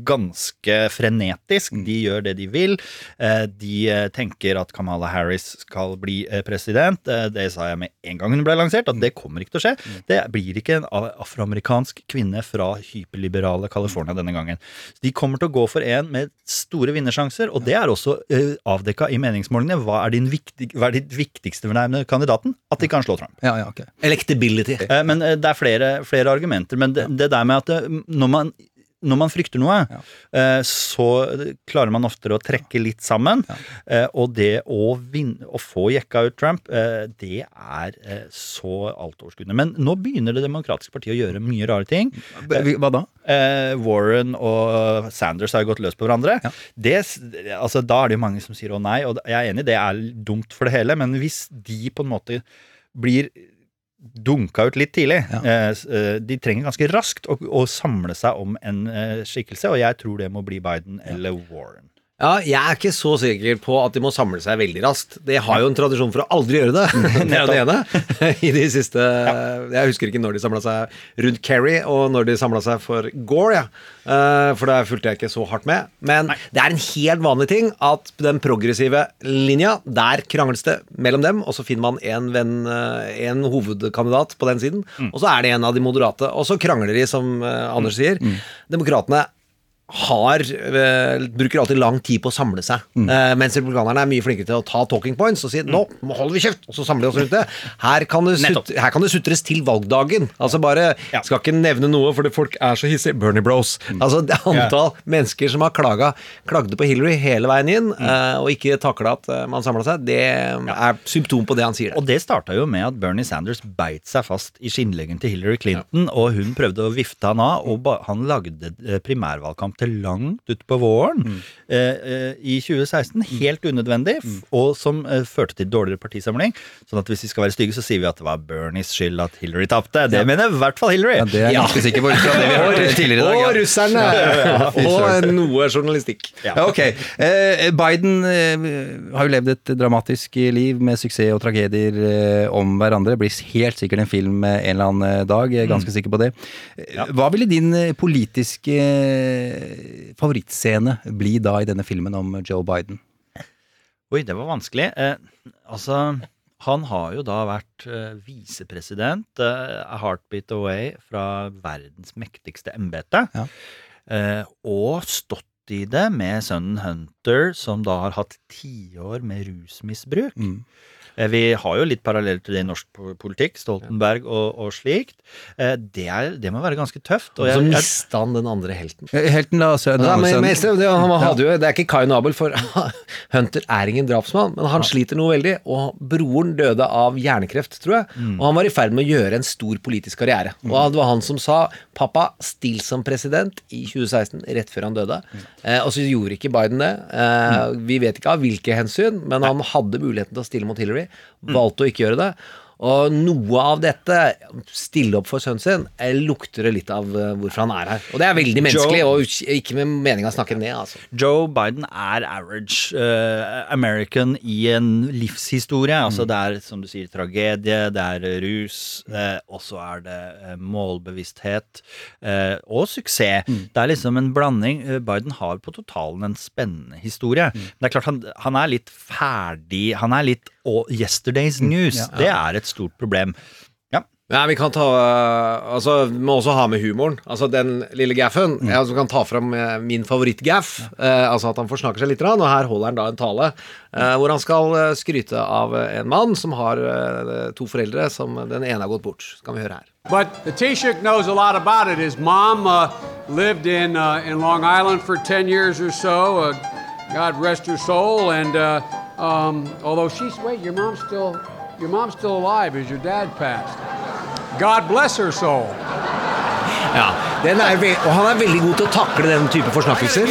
ganske frenetisk. Mm. De gjør det de vil. Uh, de tenker at Kamala Harris skal bli president. Det sa jeg med en gang hun ble lansert, at det kommer ikke til å skje. Mm. Det blir ikke en afroamerikansk kvinne fra hyperliberale California denne gangen. De kommer til å gå for en med store vinnersjanser, og det er også uh, avdekka i meningsmålingene. Hva er, din viktig, hva er ditt viktigste med kandidaten? At de kan slå Trump. Ja, ja, okay. Electability. Uh, Men uh, det er flere, flere argumenter. Men det, det der med at eh, når man når man frykter noe, eh, så klarer man oftere å trekke litt sammen. Eh, og det å, vinne, å få jekka ut Trump, eh, det er så altoverskuende. Men nå begynner Det demokratiske partiet å gjøre mye rare ting. Hva da? Eh, Warren og Sanders har gått løs på hverandre. Det, altså, da er det jo mange som sier å nei, og jeg er enig, det er dumt for det hele, men hvis de på en måte blir dunka ut litt tidlig. Ja. eh, de trenger ganske raskt å, å samle seg om en eh, skikkelse, og jeg tror det må bli Biden eller Warren. Ja, jeg er ikke så sikker på at de må samle seg veldig raskt. Det har jo en tradisjon for å aldri gjøre det. Det er det ene. I de siste Jeg husker ikke når de samla seg rundt Kerry, og når de samla seg for Gore, ja. Eh, For der fulgte jeg ikke så hardt med. Men det er en helt vanlig ting at den progressive linja, der krangles det mellom dem, og så finner man en, venn, eh, en hovedkandidat på den siden, og så er det en av de moderate. Og så krangler de, som eh, Anders sier. Demokratene har, uh, bruker alltid lang tid på å samle seg. Eh, mens republikanerne er mye flinkere til å ta talking points og si 'nå holder vi kjeft', og så samler vi oss rundt det. Her kan det, sut her kan det sutres til valgdagen. Altså bare Skal ikke nevne noe fordi folk er så hissige. Bernie Bros. Altså det antall mennesker som har klaga klagde på Hillary hele veien inn, eh, og ikke takla at man samla seg, det er symptom på det han sier. Og det starta jo med at Bernie Sanders beit seg fast i skinnleggen til Hillary Clinton, og hun prøvde å vifte han av, og han lagde eh, primærvalgkamp til langt utpå våren mm. eh, i 2016. Helt unødvendig, mm. og som eh, førte til dårligere partisamling. Sånn at hvis vi skal være stygge, så sier vi at det var Bernies skyld at Hillary tapte. Det Ja. mener i hvert fall Hillary. Ja, det er jeg ganske sikker på, ut fra det vi har hørt tidligere i dag. Og russerne! Og noe journalistikk. Ja, ok. Eh, Biden eh, har jo levd et dramatisk liv med suksess og tragedier eh, om hverandre. Blir helt sikkert en film eh, en eller annen eh, dag, jeg er ganske Mm. sikker på det. Eh, Hva ville din eh, politiske eh, favorittscene bli da i denne filmen om Joe Biden? Oi, det var vanskelig. Eh, altså, han har jo da vært eh, visepresident eh, a heartbeat away fra verdens mektigste embete. Eh, og stått i det med sønnen Hunter, som da har hatt tiår med rusmisbruk. Mm. Vi har jo litt paralleller til det i norsk politikk, Stoltenberg og, og slikt. Eh, Det, er, det må være ganske tøft. Og Og så jeg- jeg- mista han den andre helten. Helten, da? Sønnen. Ja, men, men, det, han hadde jo, det er ikke Kain Abel, for Hunter er ingen drapsmann, men han sliter noe veldig. Og broren døde av hjernekreft, tror jeg. Mm. Og han var i ferd med å gjøre en stor politisk karriere. Og det var han som sa 'pappa, still som president' i 2016, rett før han døde. Eh, og så gjorde ikke Biden det. Eh, vi vet ikke av hvilke hensyn, men han hadde muligheten til å stille mot Hillary. Valgte å ikke gjøre det. Og noe av dette, stille opp for sønnen sin, eh, lukter det litt av eh, hvorfor han er her. Og det er veldig menneskelig, Joe- og ikke med meninga å snakke ned, altså. Joe Biden er average uh, American i en livshistorie. Altså Det er som du sier tragedie, det er rus, eh, og så er det eh, målbevissthet og suksess. Det er liksom en blanding. Biden har på totalen en spennende historie. Men det er klart han, han er litt ferdig Han er litt å- yesterday's news. Ja. Det er et stort problem. Ja. Ja, vi kan ta uh, Altså, vi må også ha med humoren. Altså, den lille gaffen. Jeg altså kan ta fram eh, min favorittgaff. eh, altså at han forsnakker seg litt, og her holder han da en tale eh, hvor han skal eh, skryte av eh, en mann som har eh, to foreldre, som den ene har gått bort. Så kan vi høre her. But the Taoiseach knows a lot about it. His mom uh, lived in uh, in Long Island for 10 years or so. Uh, God rest her soul. And uh, um, although she's wait, your mom's still your mom's still alive. Is your dad passed? God bless her soul. Ve og han er veldig god til å takle den type forsnakkelser,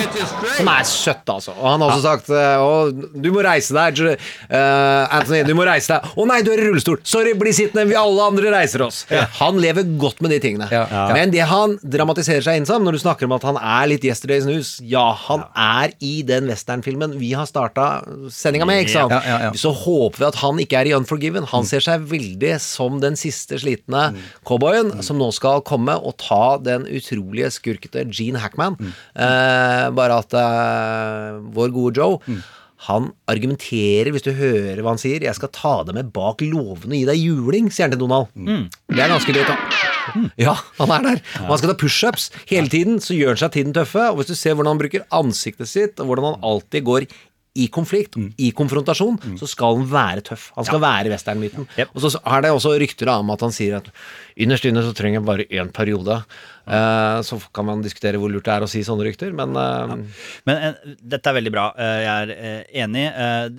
som er søtt, altså. Og han har også sagt eh, å, du må reise deg, eh, Anthony, du må reise deg. Å nei, du er i rullestol. Sorry, bli sittende, vi alle andre reiser oss. Han lever godt med de tingene. Men det han dramatiserer seg inn som, når du snakker om at han er litt yesterday's news, ja, han er i den westernfilmen vi har starta sendinga med, ikke sant? Ja, ja, ja. Så håper vi at han ikke er i Unforgiven. Han ser seg veldig som den siste slitne cowboyen som nå skal komme og ta den utrolige skurkete Gene Hackman. Eh, bare at eh, vår gode Joe han argumenterer, hvis du hører hva han sier 'Jeg skal ta deg med bak låvene og gi deg juling', sier han til Donald. Det er ganske drøyt, da. Ja, han er der. Og han skal ta pushups hele tiden, så gjør han seg tiden tøffe. Og hvis du ser hvordan han bruker ansiktet sitt, og hvordan han alltid går i konflikt, i konfrontasjon, så skal han være tøff. Han skal være westernmyten. Og så er det også rykter om at han sier at innerst inne så trenger jeg bare én periode. Uh, så kan man diskutere hvor lurt det er å si sånne rykter, men eh, Men uh, dette er veldig bra. Jeg er enig.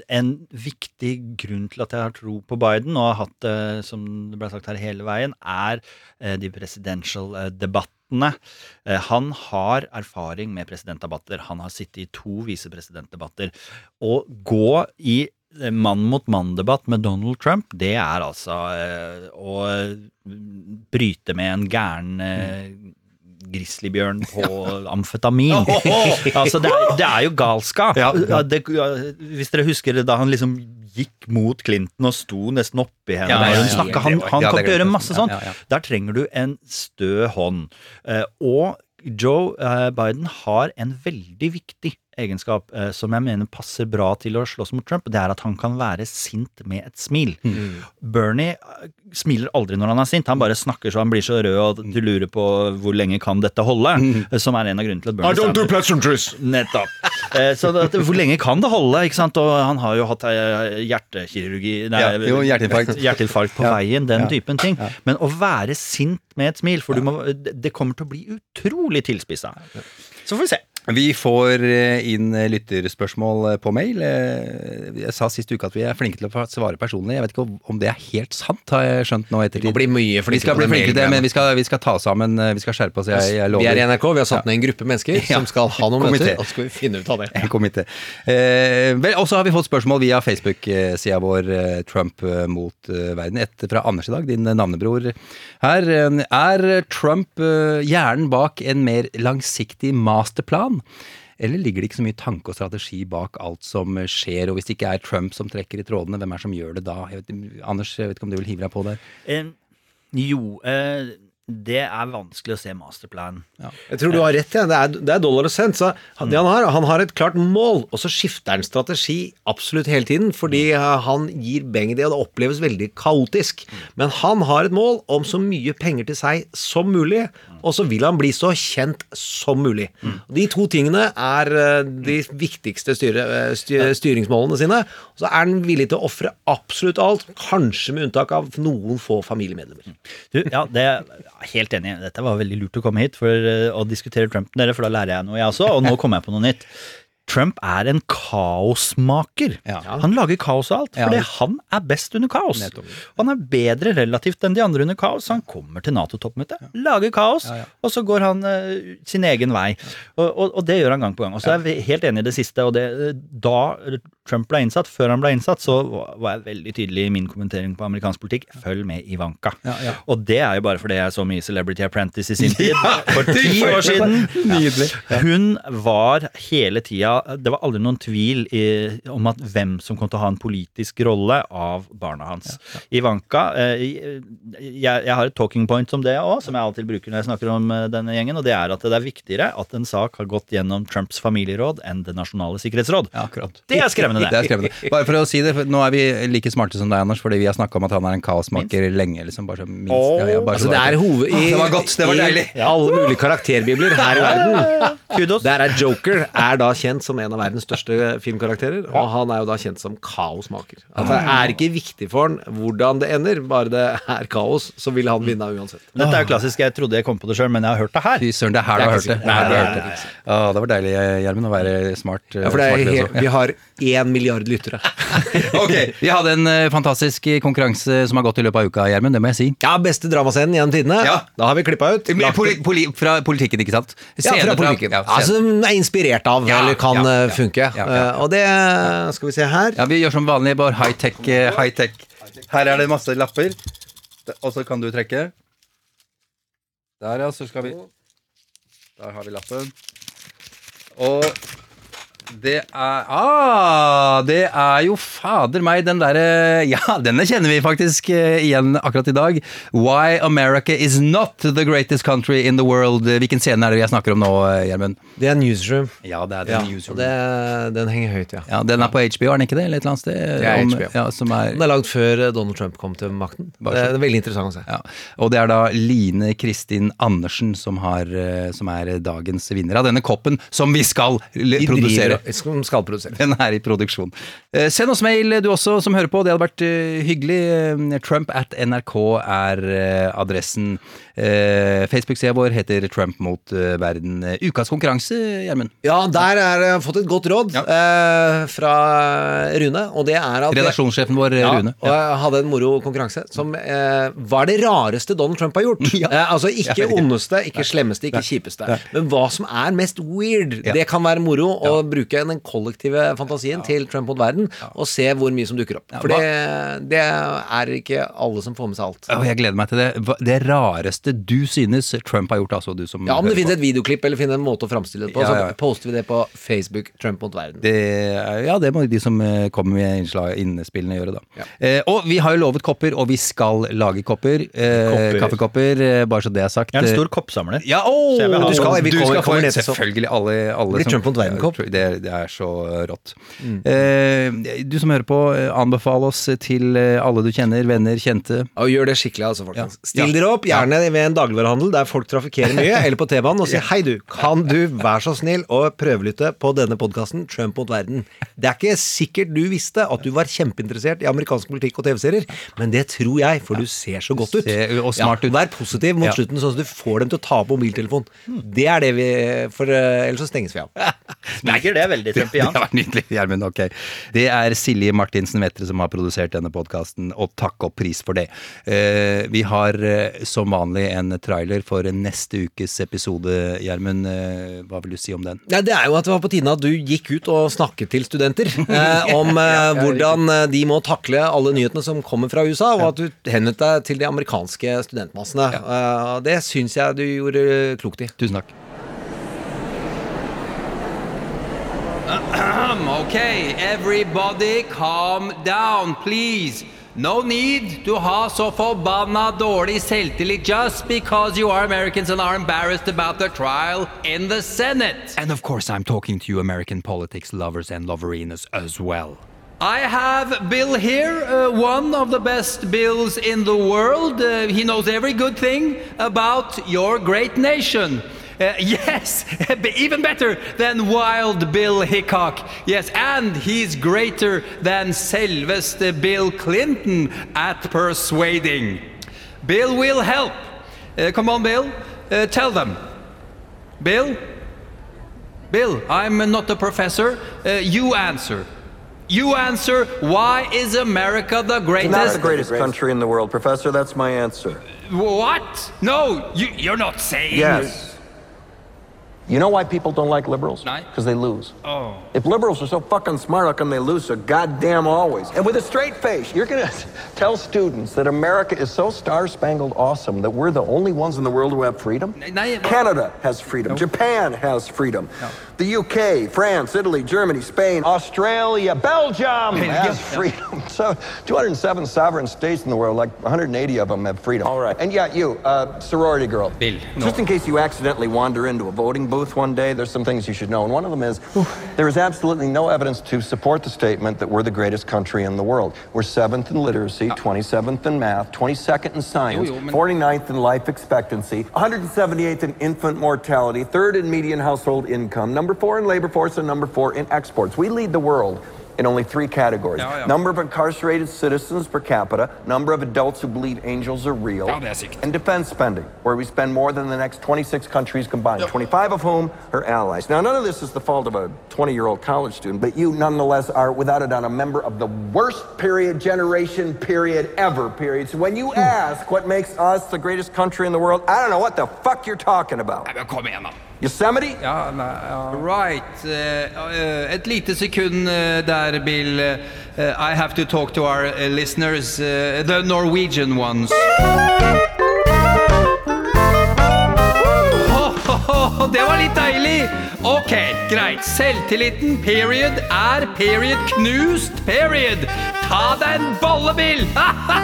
En viktig grunn til at jeg har tro på Biden, og har hatt det, som det ble sagt her, hele veien, er de presidential-debattene. Eh, han har erfaring med presidentdebatter. Han har sittet i to visepresidentdebatter. Å gå i eh, mann-mot-mann-debatt med Donald Trump, det er altså eh, å mm, bryte med en gæren eh, grizzlybjørn på amfetamin. altså, det er, det er jo galskap. Ja, det, ja, hvis dere husker det da han liksom gikk mot Clinton og sto nesten oppi henne. Ja, ja, der ja, snakket. han, han ja, til å gjøre masse sånt. sånn. Ja, ja, ja. Der trenger du en stø hånd. Eh, og Joe eh, Biden har en veldig viktig egenskap eh, som jeg mener passer bra til å slåss mot Trump. Det er at han kan være sint med et smil. Mm. Bernie eh, smiler aldri når han er sint. Han bare snakker så han blir så rød, og du lurer på hvor lenge kan dette holde. Mm. Som er en av grunnene til at Bernie I don't do pleasantries. Nettopp. Eh, Så det, hvor lenge kan det holde? ikke sant? Og han har jo hatt eh, hjertekirurgi nei, Ja, jo, hjerteinfarkt. hjerteinfarkt på Ja. veien, den Ja. typen ting. Men å være sint med et smil, for du må, det det kommer til å bli utrolig tilspissa. Så får vi se. Vi får eh, inn eh, lytterspørsmål eh, på mail. Jeg sa sist uke at vi er flinke til å svare personlig. Jeg vet ikke om- det er helt sant, har jeg skjønt nå ettertid. Vi mye Vi skal bli flinke til det, men vi skal, vi skal ta sammen. Vi skal skjerpe oss. Jeg, jeg vi er i NRK, vi har satt ned en gruppe mennesker Ja. som skal ha noen møter, og så skal vi finne ut av det. En komité. Eh, og så har vi fått spørsmål via Facebook-sida vår, Trump mot verden. Et fra Anders i dag, din navnebror her. Er Trump hjernen bak en mer langsiktig masterplan? Eller ligger det ikke så mye tanke og strategi bak alt som skjer? Og hvis det ikke er Trump som trekker i trådene, hvem er det som gjør det da? Jeg vet, Anders, jeg vet ikke om du vil hive deg på der? Eh, jo, eh, det er vanskelig å se masterplan. Jeg tror du har rett, ja. det, er, det er dollar og cent. Så han, han, har, han har et klart mål, og så skifter han strategi absolutt hele tiden, fordi eh, han gir begge det, og det oppleves veldig kaotisk. Men han har et mål om så mye penger til seg som mulig, og så vil han bli så kjent som mulig. De to tingene er eh, de viktigste styre, eh, styringsmålene sine. Og så er han villig til å ofre absolutt alt, kanskje med unntak av noen få familiemedlemmer. Du, ja, det er helt enig. Dette var veldig lurt å komme hit for eh, å diskutere Trump med dere, for da lærer jeg noe, jeg også. Og nå kommer jeg på noe nytt. Trump er en kaosmaker. Han lager kaos av alt, Ja. han er best under kaos. Og han er bedre relativt enn de andre under kaos. Han kommer til Nato-toppmøtet, lager kaos, og så går han uh, sin egen vei. Og, og, og det gjør han gang på gang. Og så er vi helt enig i det siste. Og det, da Trump ble innsatt, før han ble innsatt, så var jeg veldig tydelig i min kommentering på amerikansk politikk. Følg med Ivanka. Og det er jo bare fordi jeg så mye Celebrity Apprentice i sin tid. For ti år siden. Nydelig. Hun var hele tida Det var aldri noen tvil i, om at hvem som kom til å ha en politisk rolle av barna hans. Ivanka eh, jeg, jeg har et talking point om det òg, som jeg alltid bruker når jeg snakker om eh, denne gjengen, og det er at det er viktigere at en sak har gått gjennom Trumps familieråd enn Det nasjonale sikkerhetsråd. Ja, akkurat. Det er skremmende, det. Det er skremmende. Bare for å si det, nå er vi like smarte som deg, Anders, fordi vi har snakka om at han er en kaosmaker lenge. liksom, bare så minst. Ja, ja, bare så altså, det er hoved... I, det var godt, det var deilig. I alle mulige karakterbibler her i verden. Kudos. Der er Joker er da kjent som en av verdens største filmkarakterer, og han er jo da kjent som kaosmaker. Altså, det er ikke viktig for han hvordan det ender, bare det er kaos, så vil han vinne uansett. Dette er jo klassisk. Jeg trodde jeg kom på det sjøl, men jeg har hørt det her. Fy søren, det er her du har hørt det. Det Nei, nei, var deilig, Gjermund, å være smart. Ja, for det er smart helt, vi har én milliard lyttere. Ok, Vi hadde en eh, fantastisk konkurranse som har gått i løpet av uka, Gjermund. Det må jeg si. Ja, beste dramascenen gjennom tidene. Ja. Da har vi klippa ut. Poli, poli, fra politikken, ikke sant? Ja, fra politikken. Ja, altså, den er inspirert av, Ja, eller kan ja, eh, funke. Eh, Og det skal vi se her. ja, vi gjør som vanlig, bare high-tech. high-tech. Her er det masse lapper, og så kan du trekke. Der, ja, så skal vi Der har vi lappen. Og det er Ah! Det er jo fader meg den derre Ja, denne kjenner vi faktisk eh, igjen akkurat i dag. Why America is not the greatest country in the world. Hvilken scene er det vi snakker om nå, eh, Gjermund? Det er Newsroom. Ja, det er Ja, The Newsroom. det, den henger høyt, ja. Ja, Den er på HBO, er den ikke det? Eller et eller annet sted? Det er Om- HBO. Ja, som er, Den er lagd før eh, Donald Trump kom til makten. Bare Det er veldig interessant å se. ja. Og det er da Line Kristin Andersen som, har, eh, som er dagens vinner av denne koppen, som vi skal produsere. Som skal produseres. Den er i produksjon. Eh, send oss mail, du også, som hører på. Det hadde vært eh, hyggelig. Eh, Trump at nrk er adressen. Eh, Facebook-sida vår heter Trump mot verden. Ukas konkurranse, Gjermund. Ja, der har jeg fått et godt råd ja. fra Rune, og det er at Redaksjonssjefen vår, ja, Rune. Og jeg hadde en moro konkurranse som var Hva er det rareste Donald Trump har gjort? Altså ikke Ja, ja. ondeste, ikke slemmeste, ikke kjipeste. Men hva som er mest weird. Det kan være moro å bruke den kollektive fantasien til Trump mot verden, og se hvor mye som dukker opp. For det, det er ikke alle som får med seg alt. Jeg gleder meg til det. Det rareste du synes Trump har gjort, altså du som Ja, Om det finnes et videoklipp eller finner en måte å framstille det på, Ja, ja. så poster vi det på Facebook. Trump mot verden. Det, ja, det må de som eh, kommer med innslag, innespillene gjøre, da. Eh, og vi har jo lovet kopper, og vi skal lage kopper. Eh, Kopper. Kaffekopper, eh, bare så det er sagt. Jeg er en Eh, stor koppsamler. Ja, oh, Du skal- vi du kommer- skal få Selvfølgelig, alle, alle Blir Trump mot verden-kopp. Det, det er så rått. Mm. Eh, du som hører på, eh, anbefal oss til eh, alle du kjenner, venner, kjente. Og gjør det skikkelig, altså, folkens. Still Ja. dere opp, gjerne ved en dagligvarehandel der folk trafikkerer mye, eller på T-banen, og si hei, du, kan du være så snill å prøvelytte på denne podkasten, Trump mot verden? Det er ikke sikkert du visste at du var kjempeinteressert i amerikansk politikk og TV-serier, men det tror jeg, for du ser så godt ut. Og smart ja. Vær positiv mot slutten, sånn at du får dem til å ta opp mobiltelefonen. Det er det vi For eh, ellers så stenges vi av. det er ikke det veldig Det trumpiansk. var nydelig, Gjermund. Ok. Det er Silje Martinsen Vettre som har produsert denne podkasten, og takk og pris for det. Eh, vi har eh, som vanlig en trailer for neste ukes episode, Gjermund. Eh, hva vil du si om den? Ja, det er jo at det var på tide at du gikk ut og snakket til studenter om hvordan de må takle alle nyhetene som kommer fra USA, og at du henvendte deg til de amerikanske studentmassene. Eh, det syns jeg du gjorde klokt i. Tusen takk. Okay, everybody calm down, please. No need to ha så forbanna dårlig selvtillit just because you are Americans and are embarrassed about the trial in the Senate. And of course, I'm talking to you American politics lovers and loverinas as well. I have Bill here, uh, one of the best Bills in the world. Uh, he knows every good thing about your great nation. Uh, yes, even better than Wild Bill Hickok. Yes, and he's greater than selveste Bill Clinton at persuading. Bill will help. Uh, come on, Bill. Uh, tell them. Bill? Bill, I'm not a professor. Uh, you answer. You answer, why is America the greatest? Not the greatest country in the world, Professor. That's my answer. What? No, you, you're not saying. Yes. You know why people don't like liberals? Because they lose. Oh. If liberals are so fucking smart, how come they lose so goddamn always? And with a straight face, you're gonna tell students that America is so star-spangled awesome that we're the only ones in the world who have freedom? Canada has freedom. Japan has freedom. The UK, France, Italy, Germany, Spain, Australia, Belgium has freedom. So 207 sovereign states in the world, like 180 of them have freedom. All right. And yeah, you, uh, sorority girl. Bill. Just in case you accidentally wander into a voting booth one day, there's some things you should know. And one of them is there is absolutely no evidence to support the statement that we're the greatest country in the world. We're seventh in literacy, uh. 27th in math, 22nd in science, Jo, jo, men- 49th in life expectancy, 178th in infant mortality, third in median household income, number four in labor force, and number four in exports. We lead the world in only three categories. Ja, ja. Number of incarcerated citizens per capita, number of adults who believe angels are real, Ja, det sikkert. and defense spending, where we spend more than the next 26 countries combined, 25 of whom are allies. Now, none of this is the fault of a 20 year old college student, but you nonetheless are, without a doubt, a member of the worst period, generation, period, ever, period. So when you ask what makes us the greatest country in the world, I don't know what the fuck you're talking about. Yosemite? Ja, nei, ja. Right. Eh, et lite sekund eh, der, Bill. Uh, I have to talk to our listeners, uh, the Norwegian ones. Ho, det var litt deilig! Ok, greit. Selvtilliten, period, er period knust, period. Ta deg en bollebil!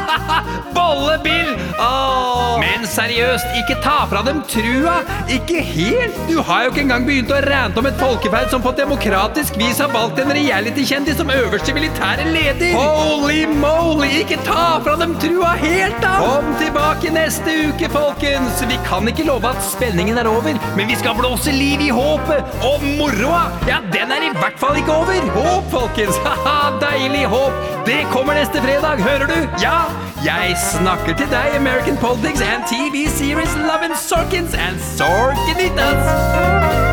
bollebil! Åh. Men seriøst, ikke ta fra dem trua. Ikke helt. Du har jo ikke engang begynt å rante om et folkeferd som på demokratisk vis har valgt en reality-kjendis som øverste militære leder. Holy moly, ikke ta fra dem trua helt, da! Kom tilbake neste uke, folkens. Vi kan ikke love at spenningen er over, men vi skal blåse liv i håpet. Og moroa, ja, den er i hvert fall ikke over. Håp, folkens. Haha, deilig håp. Det kommer neste fredag, hører du? Ja, jeg snakker til deg, American Politics and TV series Lovin' Sorkins and Sorkinitas.